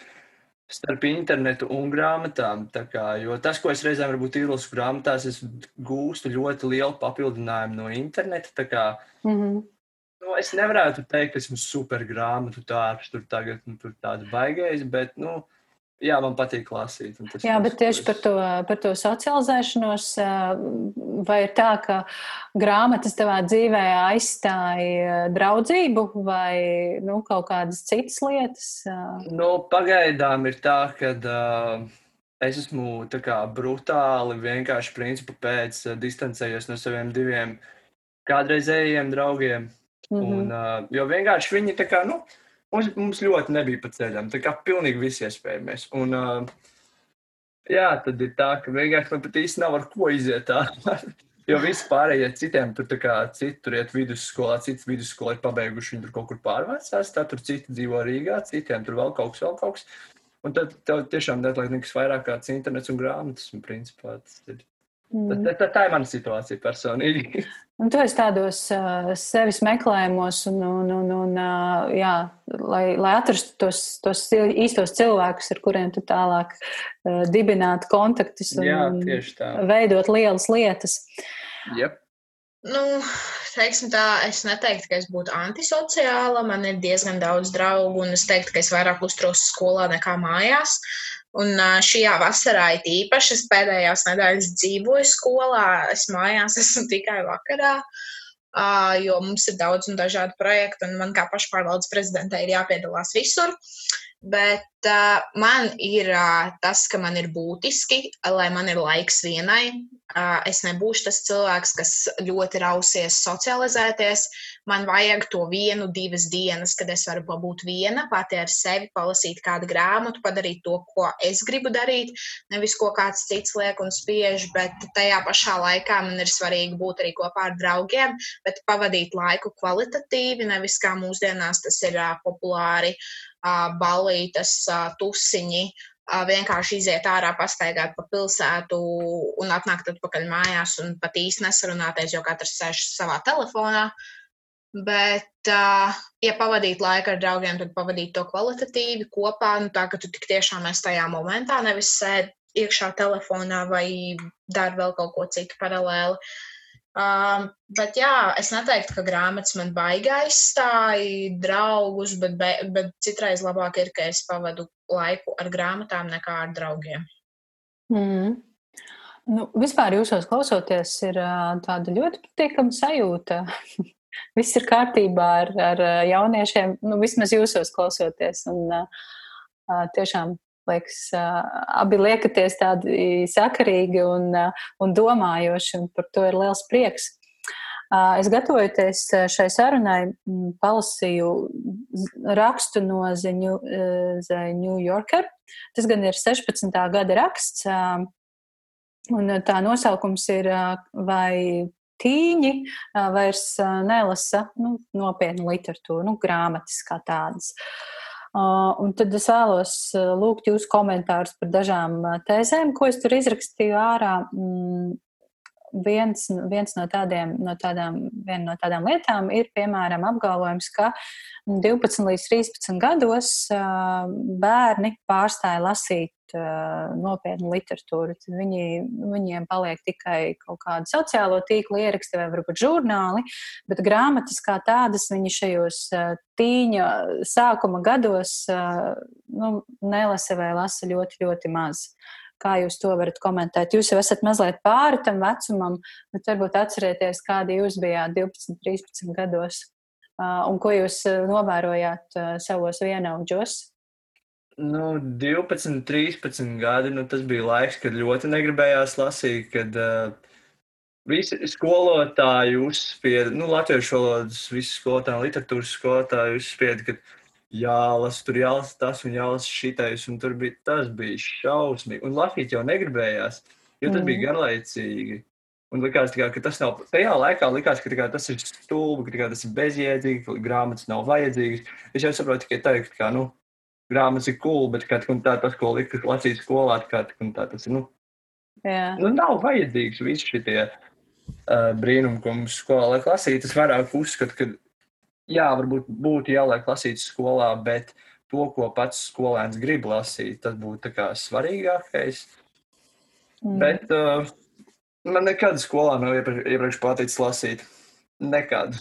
S3: starp internetu un grāmatām. Kā, jo tas, ko es reizēm varbūt izlasu grāmatās, es gūstu ļoti lielu papildinājumu no interneta. Kā, mm -hmm. nu, es nevarētu teikt, ka esmu super grāmatu tārps, tur tagad nu, tur tāds baigais, bet, nu, Jā, man patīk lasīt.
S1: Jā, bet tieši par to, par to socializēšanos, vai ir tā, ka grāmatas tavā dzīvē aizstāja draudzību vai nu, kaut kādas citas lietas?
S3: Nu, pagaidām ir tā, ka uh, es esmu kā, brutāli vienkārši principu pēc distancējies no saviem diviem kādreizējiem draugiem. Mm -hmm. un, uh, jo vienkārši viņi tā kā, nu, Mums, mums ļoti nebija pa ceļam. Tā kā pilnīgi viss iespējams. Un, uh, jā, tad ir tā, ka vienkārši man pat īsti nav ar ko iziet tā. jo visi pārējie citiem tur, kā, citi tur iet vidusskolā, cits vidusskola ir pabeiguši, viņi tur kaut kur pārvācās. Tā tur citi dzīvo Rīgā, citiem tur vēl kaut kas, vēl kaut kas. Un tad tev tiešām neatliek nekas vairāk kā internets un grāmatas. Un principā tas ir Mm. Tā, tā, tā ir mana situācija personīgi.
S1: Un tu esi tādos uh, sevis meklējumos, un, un, un, un uh, jā, lai, lai atrastu tos, tos īstos cilvēkus, ar kuriem tu tālāk uh, dibinātu kontaktus un
S3: jā,
S1: veidot lielas lietas.
S3: Yep.
S2: Nu, teiksim tā, es neteiktu, ka es būtu antisociāla. Man ir diezgan daudz draugu, un es teiktu, ka es vairāk uzturos skolā nekā mājās. Un šajā vasarā ir īpaši, es pēdējās nedēļas dzīvoju skolā, es mājās esmu tikai vakarā, jo mums ir daudz un dažādi projekti, un man kā pašpārvaldes prezidentei ir jāpiedalās visur. Bet uh, man ir uh, tas, ka man ir būtiski, lai man ir laiks vienai. Uh, es nebūšu tas cilvēks, kas ļoti rausies socializēties. Man vajag to vienu, divas dienas, kad es varu būt viena, pati ar sevi, palasīt kādu grāmatu, padarīt to, ko es gribu darīt. Nevis ko kāds cits liek un spiež, bet tajā pašā laikā man ir svarīgi būt arī kopā ar draugiem, bet pavadīt laiku kvalitatīvi, nevis kā mūsdienās tas ir uh, populāri. Uh, ballītes, tusiņi, vienkārši iziet ārā, pastaigāt pa pilsētu un atnākt atpakaļ mājās un pat īsti nesarunāties, jo katrs sēž savā telefonā. Bet, ja pavadīt laiku ar draugiem, tad pavadīt to kvalitatīvi kopā, nu, tā ka tu tik tiešām esi tajā momentā, nevis sēdi iekšā telefonā vai dari vēl kaut ko citu paralēli. Uh, Um, bet jā, es neteiktu, ka grāmatas man baigi aizstāja draugus, bet, be, bet citreiz labāk ir, ka es pavadu laiku ar grāmatām nekā ar draugiem.
S1: Mm. Nu, vispār jūsos klausoties, ir tāda ļoti patīkama sajūta. Viss ir kārtībā ar, ar jauniešiem, nu, vismaz jūsos klausoties. Un, uh, tiešām liekas, abi liekaties tādi sakarīgi un, un domājoši, un par to ir liels prieks. Es gatavojoties šai sarunai, palasīju rakstu no The New, The New Yorker. Tas gan ir 16. gada raksts, un tā nosaukums ir vai tīņi vairs nelasa nu, nopietnu literatūru, nu, grāmatas kā tādas. Uh, un tad es vēlos uh, lūgt jūsu komentārus par dažām uh, tēzēm, ko es tur izrakstīju ārā. Viens, viens no, tādiem, no, tādām, no tādām lietām ir, piemēram, apgalvojums, ka 12 līdz 13 gados bērni pārstāja lasīt nopietnu literatūru. Viņi, viņiem paliek tikai kaut kāda sociālo tīklu ieraksti vai varbūt žurnāli, bet grāmatas kā tādas viņi šajos tīņa sākuma gados nu, nelasa vai lasa ļoti, ļoti maz. Kā jūs to varat komentēt? Jūs jau esat mazliet pāri tam vecumam, bet varbūt atcerieties, kādi jūs bijāt 12, 13 gados un ko jūs novērojāt savos vienaudžos.
S3: Nu, 12, 13 gadi, nu, tas bija laiks, kad ļoti negribējās lasīt, kad uh, visi skolotāji uzspieda, nu, latviešu valodas, visi skolotāji, literatūras skolotāji uzspieda, ka jālasa, tur jālasa tas un jālasa šitais, un tur bija, tas bija šausmīgi. Un lasīt jau negribējās, jo tas mm. bija garlaicīgi. Un likās, kā, ka tas nav, tajā laikā likās, ka kā, tas ir stulbi, ka tas ir bezjēdzīgi, ka grāmatas nav vajadzīgas. Es jau saprotu tikai teikt, ka, nu, grāmatas ir cool, bet kā tā, tas, ko likas lasīt skolā, kā tā, tas ir. Nu,
S1: Jā.
S3: nu, nav vajadzīgs visi šie uh, brīnumi, ko mums skolā liek lasīt. Es vairāk uzskatu, ka jā, varbūt būtu jāliek lasīt skolā, bet to, ko pats skolēns grib lasīt, tas būtu svarīgākais. Mm. Bet uh, man nekad skolā nav iepriekš, iepriekš paticis lasīt. Nekad.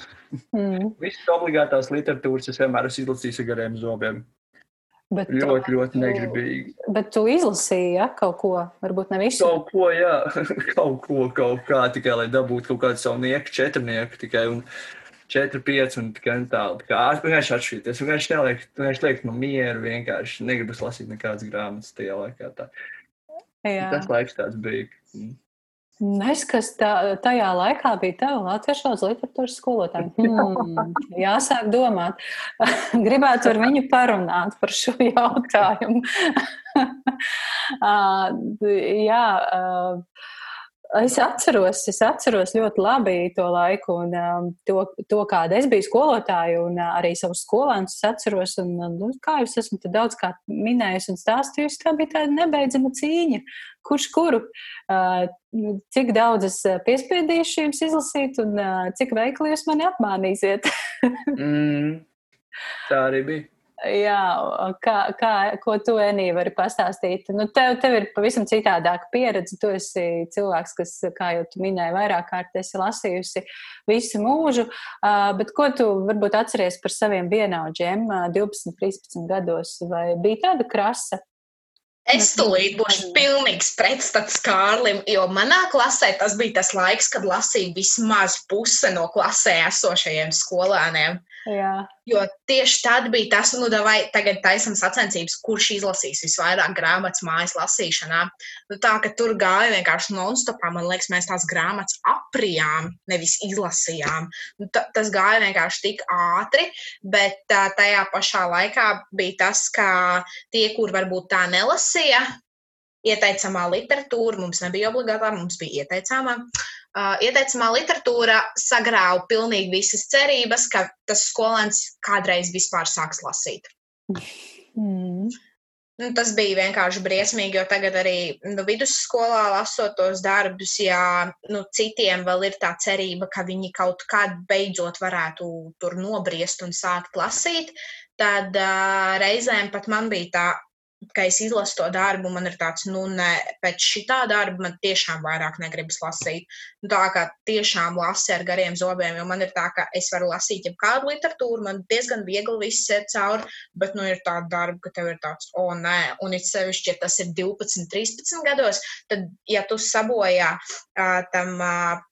S3: Mm. Visas obligātās literatūras es vienmēr esmu izlasījis ar gariem zobiem. Bet ļoti, tu, ļoti negribīgi.
S1: Bet tu izlasīji ja, kaut ko, varbūt ne visu.
S3: Kaut ko, jā, kaut ko, kaut kā, tikai lai dabūtu kaut kādu savu nieku, četrnieku tikai. Un, 4, 5 un tādu. Tā kā vienkārši atšķirties. Vienkārši neliek, vienkārši liek man mieru, vienkārši negribas lasīt nekādas grāmatas tajā laikā. Tā. Jā. Tas laiks tāds bija. Mm.
S1: Es, kas tā, tajā laikā bija tava latviešu valodas literatūras skolotāja. Hmm, jāsāk domāt. Gribētu ar viņu parunāt par šo jautājumu. uh, jā, uh, Es atceros, es atceros ļoti labi to laiku un um, to, to, kāda es biju skolotāja un uh, arī savus skolēnus atceros. Un, un, nu, kā jūs esat daudz kā minējusi un stāstījusi, tā bija tāda nebeidzama cīņa. Kurš kuru, uh, cik daudz es uh, piespiedīšu jums izlasīt un uh, cik veikli jūs mani apmānīsiet?
S3: mm, tā arī bija.
S1: Jā, kā, kā, ko tu, Enī, vari pastāstīt? Nu, tev, tev ir pavisam citādāka pieredze. Tu esi cilvēks, kas, kā jau tu minēji, vairāk kārt esi lasījusi visu mūžu. Bet ko tu varbūt atceries par saviem vienaudžiem 12, 13 gados? Vai bija tāda krasa?
S2: Es tūlīt būšu pilnīgs pretstats Kārlim, jo manā klasē tas bija tas laiks, kad lasīja vismaz puse no klasē esošajiem skolēniem.
S1: Jā.
S2: Jo tieši tad bija tas, nu, vai tagad taisam sacensības, kurš izlasīs visvairāk grāmatas mājas lasīšanā. Nu, tā, ka tur gāja vienkārši non-stopā, man liekas, mēs tās grāmatas aprijām, nevis izlasījām. Nu, tas gāja vienkārši tik ātri, bet tā, tajā pašā laikā bija tas, ka tie, kur varbūt tā nelasīja, ieteicamā literatūra, mums nebija obligātā, mums bija ieteicamā. Uh, ieteicamā literatūra sagrāva pilnīgi visas cerības, ka tas skolēns kādreiz vispār sāks lasīt. Mm. Nu, tas bija vienkārši briesmīgi, jo tagad arī nu, vidusskolā lasot tos darbus, ja nu, citiem vēl ir tā cerība, ka viņi kaut kad beidzot varētu tur nobriest un sākt lasīt, tad uh, reizēm pat man bija tā, ka es izlasu to darbu, man ir tāds, nu, nē, pēc šitā darba man tiešām vairāk negribas lasīt. Nu, tā kā tiešām lasi ar gariem zobiem, jo man ir tā, ka es varu lasīt jau kādu literatūru, man diezgan viegli viss iet cauri, bet, nu, ir tāda darba, ka tev ir tāds, o, nē, un it sevišķi, ja tas ir 12, 13 gados, tad, ja tu sabojā uh, tam uh,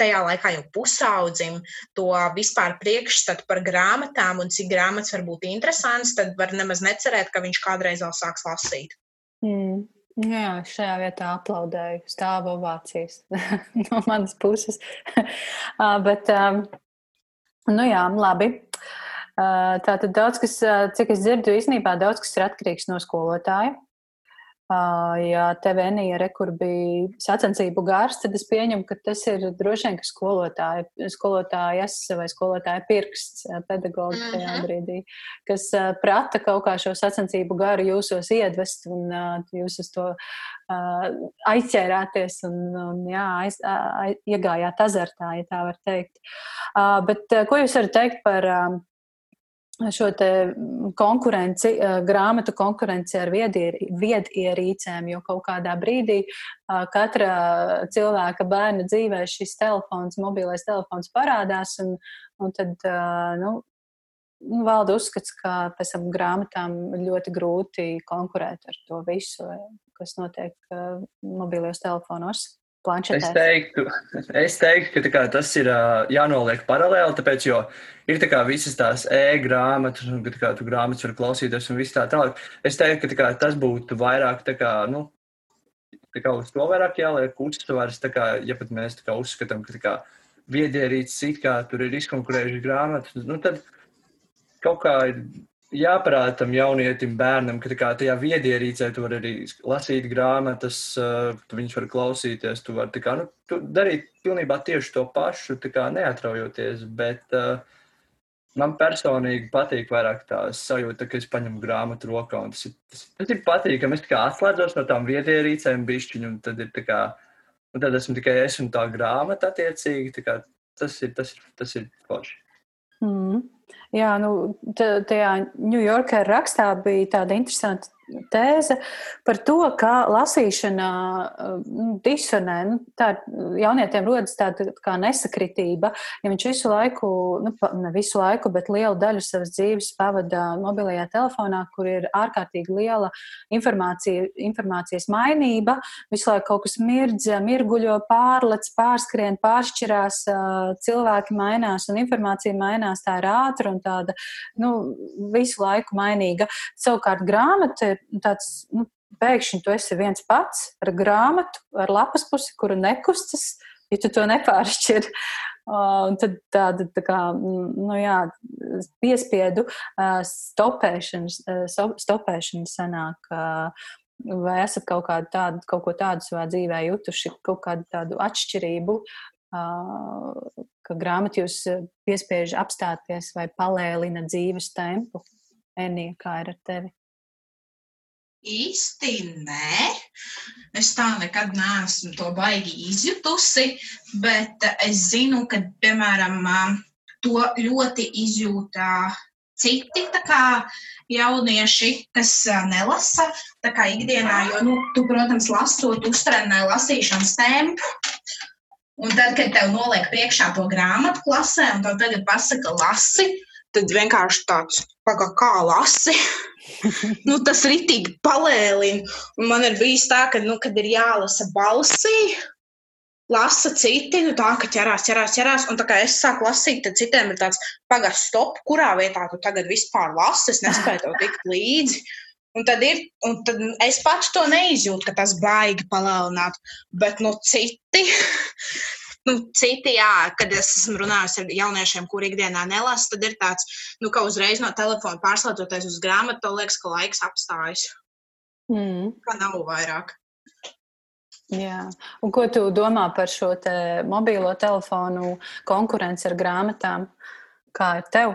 S2: tajā laikā jau pusaudzim to vispār priekšstatu par grāmatām un cik grāmatas var būt interesants, tad var nemaz necerēt, ka viņš kādreiz vēl sāks lasīt.
S1: Mm. Jā, šajā vietā aplaudēju stāvu ovācijas no manas puses. Bet, nu jā, labi. Tātad daudz kas, cik es dzirdu, īstenībā daudz kas ir atkarīgs no skolotāja. Ja tev Enija rekur bija sacensību gars, tad es pieņemu, ka tas ir droši vien, ka skolotāja, skolotājas vai skolotāja pirksts pedagogi tajā mhm. brīdī, kas prata kaut kā šo sacensību garu jūsos iedvest un jūs uz to aizķērāties un, un jā, aiz, aiz, iegājāt azartā, ja tā var teikt. Bet ko jūs varat teikt par šo konkurenci, eh, grāmatu konkurenci ar viedierīcēm, jo kaut kādā brīdī eh, katra cilvēka bērna dzīvē šis telefons, mobilais telefons parādās, un, un tad, eh, nu, nu, valda uzskats, ka pēc tam grāmatām ļoti grūti konkurēt ar to visu, kas notiek mobilos telefonos
S3: planšetēs? Es teiktu, es teiktu ka kā, tas ir jānoliek paralēli, tāpēc, jo ir tā kā, visas tās e-grāmatas, un kā, tu grāmatas var klausīties un viss tā tālāk. Es teiktu, ka kā, tas būtu vairāk tā kā, nu, tā kā uz to vairāk jāliek uzsvars, tā kā, ja pat mēs tā kā uzskatām, ka tā kā viedierīces it kā tur ir izkonkurējuši grāmatas, nu, tad kaut kā ir jāparāda tam jaunietim, bērnam, ka kā, tajā viedierīcē tu vari arī lasīt grāmatas, tu viņus vari klausīties, tu vari kā, nu, tu darīt pilnībā tieši to pašu, kā, neatraujoties. Bet uh, man personīgi patīk vairāk tā sajūta, ka es paņemu grāmatu rokā. Tas ir, tas, tas ir patīkami. Es atslēdzos no tām viedierīcēm, bišķiņu, un tad ir tā kā, un tad esmu tikai es un tā grāmata attiecīgi. Kā, tas ir, tas ir, tas ir forši.
S1: Mm. Jā, nu, tajā Yorker rakstā bija tāda interesanta tēze par to, kā lasīšana nu, disonē. Nu, tā jaunietiem rodas tāda kā nesakritība, ja viņš visu laiku, nu, ne visu laiku, bet lielu daļu savas dzīves pavada mobilajā telefonā, kur ir ārkārtīgi liela informācija, informācijas mainība, visu laiku kaut kas mirdz, mirguļo, pārlec, pārskrien, pāršķirās, cilvēki mainās un informācija mainās, tā ir ātra un tāda, nu, visu laiku mainīga. Savukārt grāmata ir tāds, nu, pēkšņi tu esi viens pats ar grāmatu, ar lapas pusi, kura nekustas, ja tu to nepāršķir. Un tad tāda tā kā, nu jā, piespiedu stopēšana, stopēšana sanāk. Vai esat kaut, tādu, kaut ko tādu savā dzīvē jutuši, kaut kādu tādu atšķirību, ka grāmata jūs piespiež apstāties vai palēlina dzīves tempu? Enija, kā ir ar tevi?
S2: Īsti nē, es tā nekad neesmu to baigi izjutusi, bet es zinu, ka, piemēram, to ļoti izjūta citi kā, jaunieši, kas nelasa kā ikdienā, jo, nu, tu, protams, lasot, uztrenē lasīšanas tempu. Un tad, kad tev noliek priekšā to grāmatu klasē, un tev tagad pasaka, lasi, tad vienkārši tāds, kā, kā lasi nu, tas ritīgi palēlina. Man ir bijis tā, ka, nu, kad ir jālasa balsī, lasa citi, nu tā, ka ķerās, ķerās, ķerās, un tā kā es sāku lasīt, tad citiem ir tāds pagasts stop, kurā vietā tu tagad vispār lasi, es nespēju tev tikt līdzi. Un tad, ir, un tad es pats to neizjūtu, ka tas baigi palielināt, bet nu citi, nu, citi, jā, kad es esmu runājusi ar jauniešiem, kuri ikdienā nelasa, tad ir tāds, nu, ka uzreiz no telefona pārslēdzoties uz grāmatu, liekas, ka laiks apstājas. Mm. Kā nav vairāk.
S1: Jā. Un ko tu domā par šo te mobilo telefonu konkurenci ar grāmatām? Kā ir tev?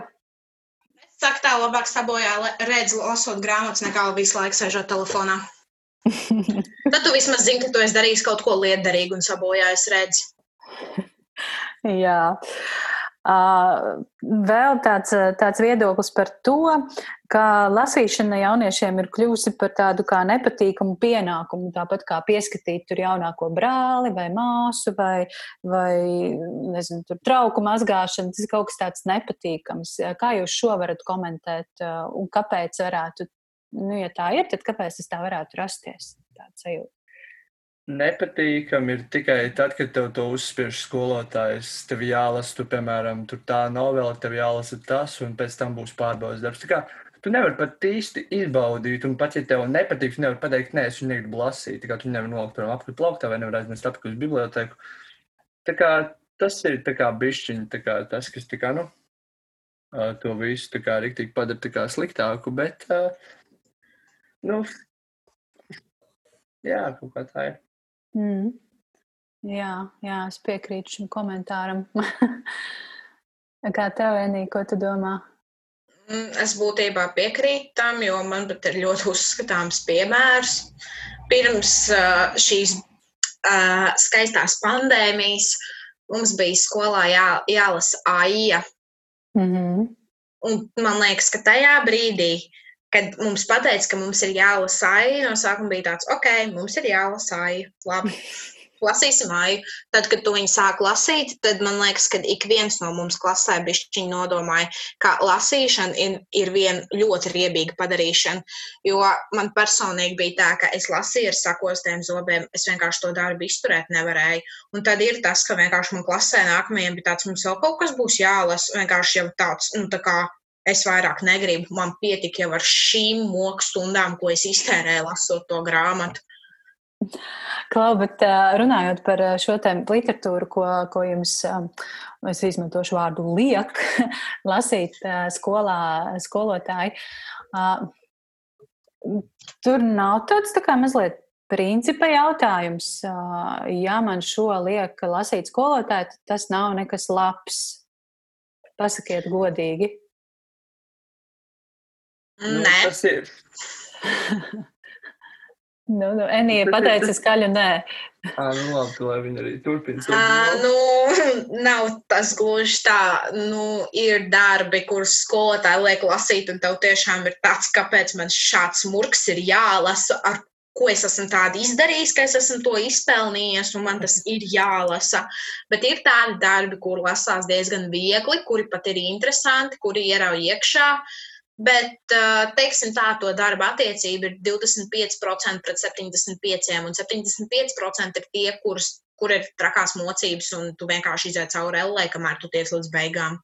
S2: Es saku, tā labāk sabojā redzi, lasot grāmatas, nekā visu laiku sēžot telefonā. Tad tu vismaz zini, ka tu esi darījis kaut ko liederīgu un sabojājis redzi.
S1: Jā. Vēl tāds, tāds viedoklis par to, ka lasīšana jauniešiem ir kļuvusi par tādu kā nepatīkamu pienākumu, tāpat kā pieskatīt tur jaunāko brāli vai māsu vai, vai nezinu, tur trauku mazgāšana, tas ir kaut kas tāds nepatīkams. Kā jūs šo varat komentēt un kāpēc varētu, nu, ja tā ir, tad kāpēc tas tā varētu rasties? Tāds sajūta.
S3: Nepatīkami ir tikai tad, kad tev to uzspiež skolotājs. Tev jālasa, tu, piemēram, tā novela, tev jālasa tas, un pēc tam būs pārbaudas darbs. Tā kā tu nevari pat īsti izbaudīt, un pat ja tev nepatīk, tu nevari pateikt, nē, es viņu negribu lasīt. Tā kā tu nevari nolikt prom apkārt plauktā vai nevar aizmest apkārt uz biblioteku. Tā kā tas ir tā kā bišķiņi, tā kā tas, kas tā kā, nu, to visu tā kā riktīgi padara tā kā sliktāku, bet, nu, jā, kaut kā tā ir.
S1: Mm. Jā, jā, es piekrītu šim komentāram. Kā tev, Enī, ko tu domā?
S2: Mm, es būtībā piekrītu tam, jo man pat ir ļoti uzskatāms piemērs. Pirms uh, šīs uh, skaistās pandēmijas mums bija skolā jā, jālasa AIA. Mm -hmm. Un man liekas, ka tajā brīdī kad mums pateica, ka mums ir jālasa aija, no sākuma bija tāds, ok, mums ir jālasa aija. Labi. Lasīsim māju. Tad, kad tu viņu sāk lasīt, tad man liekas, ka ik viens no mums klasē bišķiņi nodomāja, ka lasīšana ir, ir viena ļoti riebīga padarīšana. Jo man personīgi bija tā, ka es lasīju ar sakostiem zobiem, es vienkārši to darbu izturēt nevarēju. Un tad ir tas, ka vienkārši man klasē nākamajiem bija tāds, mums vēl kaut kas būs jālasa, vienkārši jau tāds, nu tā kā es vairāk negribu. Man pietika jau ar šīm moku stundām, ko es iztērēju lasot to grāmatu.
S1: Klau, bet runājot par šo tēmu literatūru, ko, ko jums, es izmantošu vārdu liek, lasīt skolā, skolotāji, tur nav tāds tā kā mazliet principa jautājums. Ja man šo liek lasīt skolotāji, tad tas nav nekas labs. Pasakiet godīgi.
S2: Nu, nē, tas ir.
S1: nu, nu, Enija pateica skaļu nē.
S3: À, nu, labi, lai viņi arī turpina.
S2: À, nu, nav tas gluži tā. Nu, ir darbi, kurus skolotāji liek lasīt, un tev tiešām ir tāds, kāpēc man šāds murgs ir jālasa, ar ko es esmu tādu izdarījis, ka es esmu to izpelnījies, un man tas ir jālasa. Bet ir tādi darbi, kur lasās diezgan viegli, kuri pat ir interesanti, kuri ierauj iekšā. Uh, Bet, teiksim, tā to darba attiecība ir 25% pret 75%, un 75% ir tie, kurus, kur ir trakās mocības, un tu vienkārši iziet cauri ellē, kamēr tu tiec līdz beigām.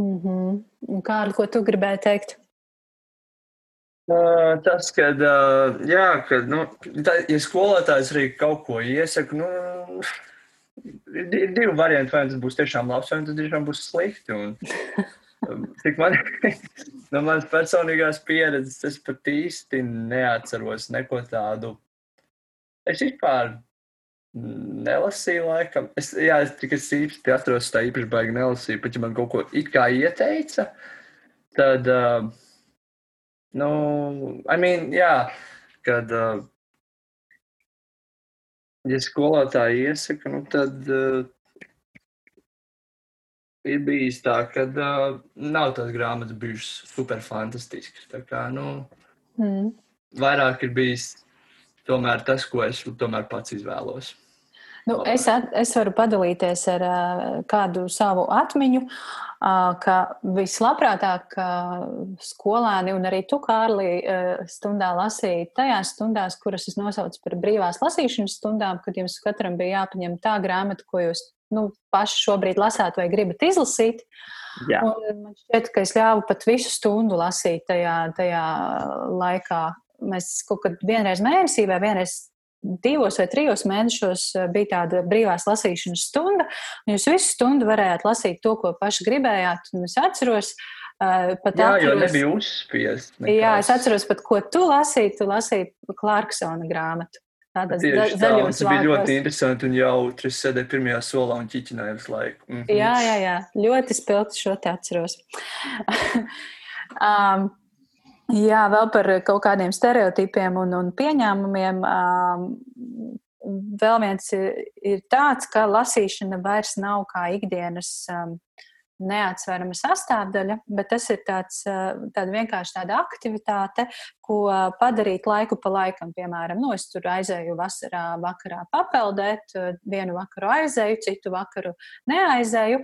S1: Mm -hmm. Kārli, ko tu gribēji teikt?
S3: Uh, tas, kad, uh, jā, kad, nu, tā, ja skolotājs arī kaut ko iesaka, nu, ir, divi varianti, vai tas būs tiešām labs, vai tas tiešām būs slikti. Un, Cik man no manas personīgās pieredzes, es pat īsti neatceros neko tādu. Es vispār nelasīju, laikam. Es, jā, es tikai īsti atceros, tā īpaši baigi nelasīju, bet ja man kaut ko it kā ieteica, tad, uh, nu, I mean, jā, kad, uh, ja skolotāji iesaka, nu, tad. Uh, ir bijis tā, ka uh, nav tās grāmatas bijušas super fantastiskas. Kā, nu, mm. vairāk ir bijis tomēr tas, ko es tomēr pats izvēlos.
S1: Nu, es, at, es varu padalīties ar uh, kādu savu atmiņu, uh, ka vislabprātāk uh, skolēni un arī tu, Kārli, uh, stundā lasīja tajās stundās, kuras es nosaucu par brīvās lasīšanas stundām, kad jums katram bija jāpaņem tā grāmata, ko jūs nu, paši šobrīd lasāt vai gribat izlasīt. Man šķiet, ka es ļāvu pat visu stundu lasīt tajā, tajā laikā. Mēs kaut kad vienreiz mēnesī vai vienreiz divos vai trijos mēnešos eh, bija tāda brīvās lasīšanas stunda, un jūs visu stundu varējāt lasīt to, ko paši gribējāt. Es atceros,
S3: uh, pat jā, atceros, jo nebija uzspiest. Nekās.
S1: Jā, es atceros pat, ko tu lasīji, tu lasīji Klārksona grāmatu.
S3: Tādas tā, un tas bija ļoti interesanti un jautri. Es sēdēju pirmajā solā un ķiķināju visu laiku.
S1: Mm -hmm. Jā, jā, jā, ļoti spilgti šo te atceros. um, Jā, vēl par kaut kādiem stereotipiem un, un pieņēmumiem. Vēl viens ir tāds, ka lasīšana vairs nav kā ikdienas neatsverama sastāvdaļa, bet tas ir tāds, tāda vienkārši tāda aktivitāte, ko padarīt laiku pa laikam. Piemēram, nu, es tur aizēju vasarā, vakarā papeldēt, vienu vakaru aizēju, citu vakaru neaizēju.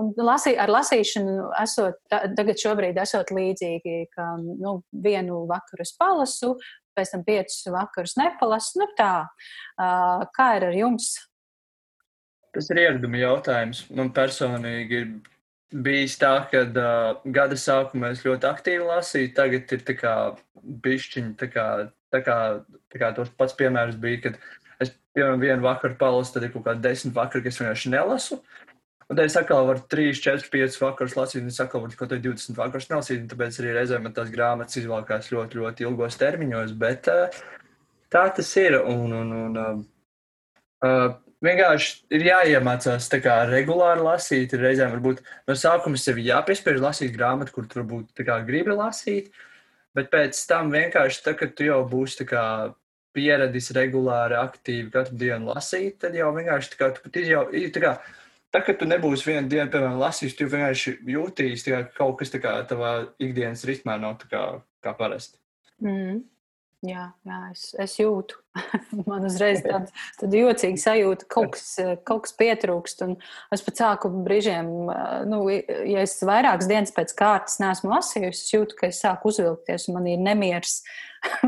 S1: Un lasī, ar lasīšanu esot, tagad šobrīd esot līdzīgi, ka nu, vienu vakaru es palasu, pēc tam piecus vakarus nepalasu. Nu tā, kā ir ar jums?
S3: Tas ir ieraduma jautājums. Man personīgi ir bijis tā, ka uh, gada sākumā es ļoti aktīvi lasīju, tagad ir tā kā bišķiņi, tā kā, tā kā, tā kā tos pats piemērs bija, kad es, piemēram, vienu vakaru palasu, tad ir kaut kādi desmit vakari, kas vienkārši nelasu. Un tad es atkal varu 3, 4, 5 vakarus lasīt, un es atkal varu kaut kādā 20 vakarus nelasīt, un tāpēc arī reizēm man tās grāmatas izvalkās ļoti, ļoti ilgos termiņos, bet uh, tā tas ir. Un, un, un, uh, uh, vienkārši ir jāiemācās kā, regulāri lasīt. Reizēm varbūt no sākuma sev jāpiespiež lasīt grāmatu, kur tur kā, gribi lasīt. Bet pēc tam vienkārši, tā, kad tu jau būsi kā, pieradis regulāri, aktīvi katru dienu lasīt, tad jau vienkārši tā kā, tu pat tā kā, tā, kad tu nebūsi vienu dienu, piemēram, lasījis, tu vienkārši jūtīs, ka kaut kas tā kā tavā ikdienas ritmā nav tā kā, kā parasti.
S1: Mm. Jā, jā es, es jūtu. Man uzreiz tāda, tāda jocīga sajūta, kaut kas, kaut kas pietrūkst. Es pat sāku brīžiem, nu, ja es vairākas dienas pēc kārtas neesmu lasījusi, es jūtu, ka es sāku uzvilkties un man ir nemieris.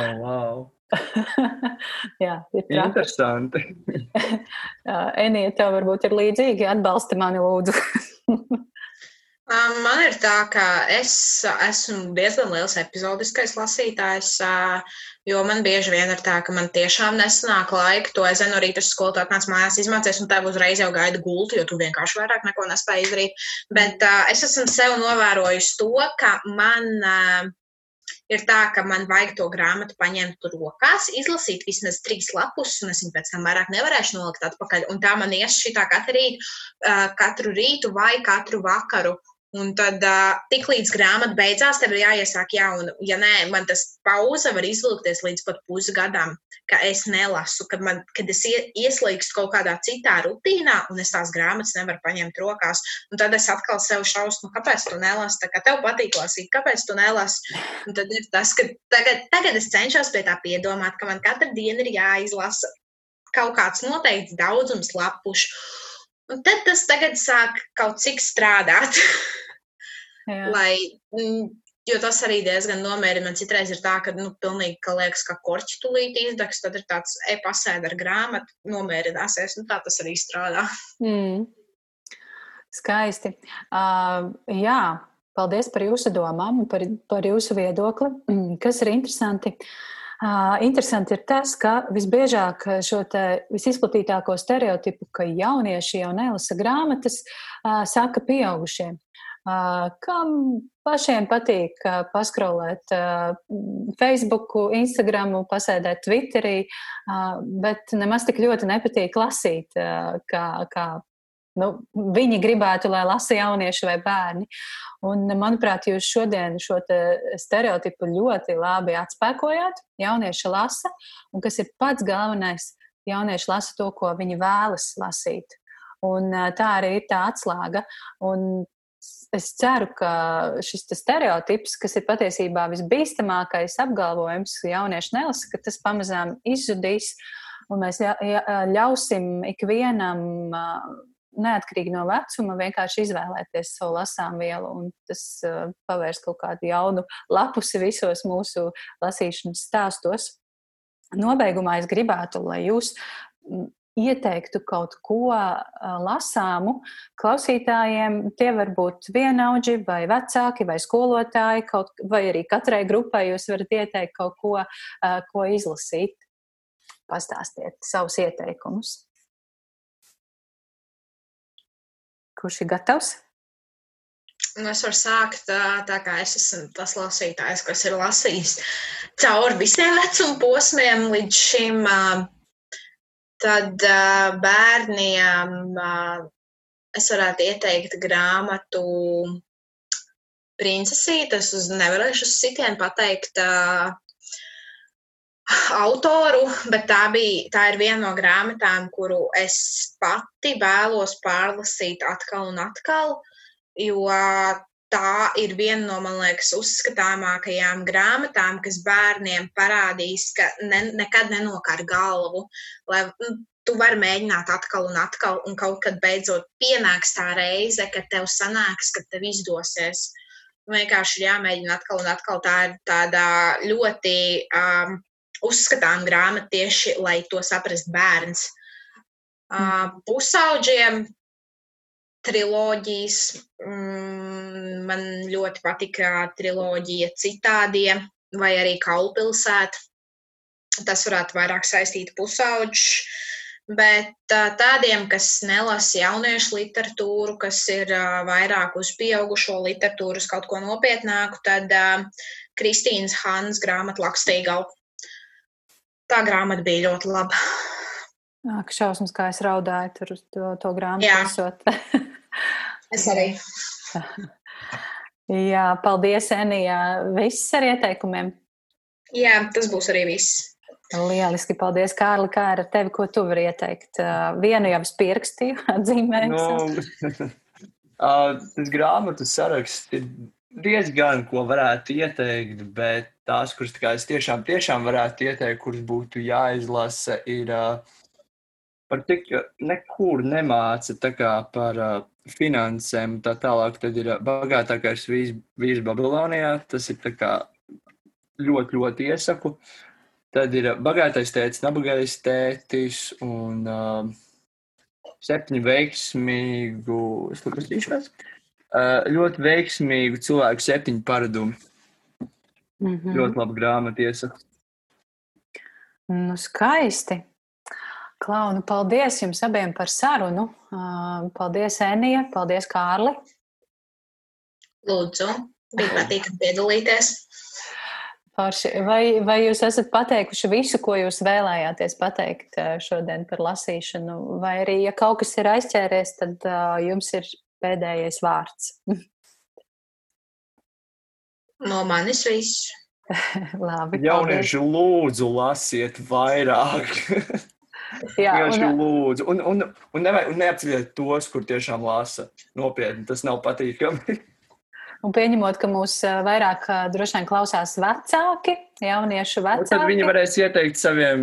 S3: oh, wow.
S1: jā, ir
S3: tā. Interesanti.
S1: Enija, tev varbūt ir līdzīgi. Atbalsti mani, lūdzu.
S2: Man ir tā, ka es esmu diezgan liels epizodiskais lasītājs, jo man bieži vien ir tā, ka man tiešām nesanāk laika. To es zinu, no rīta skolu tā nāc mājās izmācies, un tev uzreiz jau gaida gulti, jo tu vienkārši vairāk neko nespēji izdarīt. Bet uh, es esmu sev novērojis to, ka man. Uh, ir tā, ka man vajag to grāmatu paņemt rokās, izlasīt vismaz trīs lapus, un es viņu pēc tam vairāk nevarēšu nolikt atpakaļ. Un tā man ies šī tā katru rītu, katru rītu vai katru vakaru. Un tad, tik līdz grāmata beidzās, tev ir jāiesāk jauna. Ja nē, man tas pauze var izvilkties līdz pat pusgadam, ka es nelasu, kad, man, kad es ieslīgstu kaut kādā citā rutīnā, un es tās grāmatas nevaru paņemt rokās. Un tad es atkal sev šausmu, kāpēc tu nelasi, tā kā tev patīk lasīt, kāpēc tu nelasi. Un tad ir tas, ka tagad, tagad es cenšos pie tā piedomāt, ka man katru dienu ir jāizlasa kaut kāds noteikts daudzums lapušu. Un tad tas tagad sāk kaut cik strādāt. Lai, mm, jo tas arī diezgan nomierina. Man citreiz ir tā, ka, nu, pilnīgi, ka liekas, ka korķi tulīt izdegs, tad ir tāds e-pasēd ar grāmatu, nomierināsies, un tā tas arī strādā.
S1: Mm. Skaisti. Uh, jā, paldies par jūsu domām un par, par jūsu viedokli, kas ir interesanti. Uh, Interesanti ir tas, ka visbiežāk šo visizplatītāko stereotipu, ka jaunieši jau nelasa grāmatas, saka pieaugušie. Kam pašiem patīk paskrolēt Facebook, Instagram, pasēdēt Twitterī, bet nemaz tik ļoti nepatīk lasīt, kā, kā nu, viņi gribētu, lai lasa jaunieši vai bērni. Un, manuprāt, jūs šodien šo stereotipu ļoti labi atspēkojāt. Jaunieši lasa, un kas ir pats galvenais, jaunieši lasa to, ko viņi vēlas lasīt. Un, tā arī ir tā atslēga. Un es ceru, ka šis stereotips, kas ir patiesībā visbīstamākais apgalvojums, ka jaunieši nelasa, ka tas pamazām izzudīs. un mēs ļausim ikvienam neatkarīgi no vecuma, vienkārši izvēlēties savu lasām vielu, un tas uh, pavērs kaut kādu jaunu lapusi visos mūsu lasīšanas stāstos. Nobeigumā es gribētu, lai jūs ieteiktu kaut ko uh, lasāmu klausītājiem. Tie var būt vienaudži, vai vecāki, vai skolotāji, kaut, vai arī katrai grupai jūs varat ieteikt kaut ko, uh, ko izlasīt. Pastāstiet savus ieteikumus. Kurš ir gatavs?
S2: Nu, es varu sākt tā, kā es esmu tas lasītājs, kas ir lasījis cauri visiem vecuma posmiem līdz šim. Tad bērniem es varētu ieteikt grāmatu Princesītes. Es nevarēšu uz sitienu pateikt autoru, bet tā, bija, tā ir viena no grāmatām, kuru es pati vēlos pārlasīt atkal un atkal, jo tā ir viena no, man liekas, uzskatāmākajām grāmatām, kas bērniem parādīs, ka ne, nekad nenokar galvu, lai nu, tu vari mēģināt atkal un atkal, un kaut kad beidzot pienāks tā reize, kad tev sanāks, ka tev izdosies. Vienkārši ir jāmēģina atkal un atkal. Tā ir tāda ļoti um, uzskatām grāmatu tieši, lai to saprast bērns. Uh, pusauģiem triloģijas, mm, man ļoti patika triloģija citādie vai arī Kaulpilsēta. Tas varētu vairāk saistīt pusauģus, bet tādiem, kas nelasa jauniešu literatūru, kas ir vairāk uz pieaugušo literatūru, uz kaut ko nopietnāku, tad Kristīnas Hānas grāmata Lakstīgala tā grāmata bija ļoti laba.
S1: Ak, šausmas, kā es raudāju tur uz to, to grāmatu.
S2: es arī.
S1: Jā, paldies, Enija. Viss ar ieteikumiem.
S2: Jā, tas būs arī viss.
S1: Lieliski, paldies, Kārli. Kā ar tevi, ko tu vari ieteikt? Vienu jau es pierakstīju, atzīmēju.
S3: No, tas grāmatu saraksts ir diezgan, ko varētu ieteikt, bet tās, kuras tā es tiešām, tiešām varētu ieteikt, kuras būtu jāizlasa, ir par tik nekur nemāca par finansēm tā tālāk. Tad ir bagātākais vīrs, vīrs Babilonijā. Tas ir ļoti, ļoti iesaku. Tad ir bagātais tētis, nabagais tētis un uh, septiņu veiksmīgu, es uh, ļoti veiksmīgu cilvēku septiņu paradumu. Mm -hmm. Ļoti laba grāmata, iesaku.
S1: Nu, skaisti. Klaunu, paldies jums abiem par sarunu. Paldies, Enija, paldies, Kārli.
S2: Lūdzu, bija patīkami piedalīties.
S1: Parši. Vai, vai jūs esat pateikuši visu, ko jūs vēlējāties pateikt šodien par lasīšanu, vai arī, ja kaut kas ir aizķēries, tad uh, jums ir pēdējais vārds?
S2: No manis viss.
S1: Labi.
S3: Jaunieši, lūdzu, lasiet vairāk. Jā, Vienkārši un, lūdzu. Un, un, un, nevajag, un neapceļiet tos, kur tiešām lasa. Nopietni, tas nav patīkami.
S1: Un pieņemot, ka mūs vairāk droši vien klausās vecāki, jauniešu vecāki.
S3: Un tad viņi varēs ieteikt saviem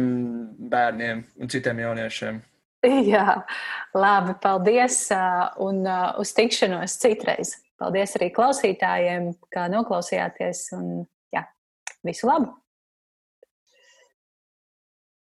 S3: bērniem un citiem jauniešiem.
S1: Jā, labi, paldies un uz tikšanos citreiz. Paldies arī klausītājiem, kā noklausījāties. Un, jā, visu labu!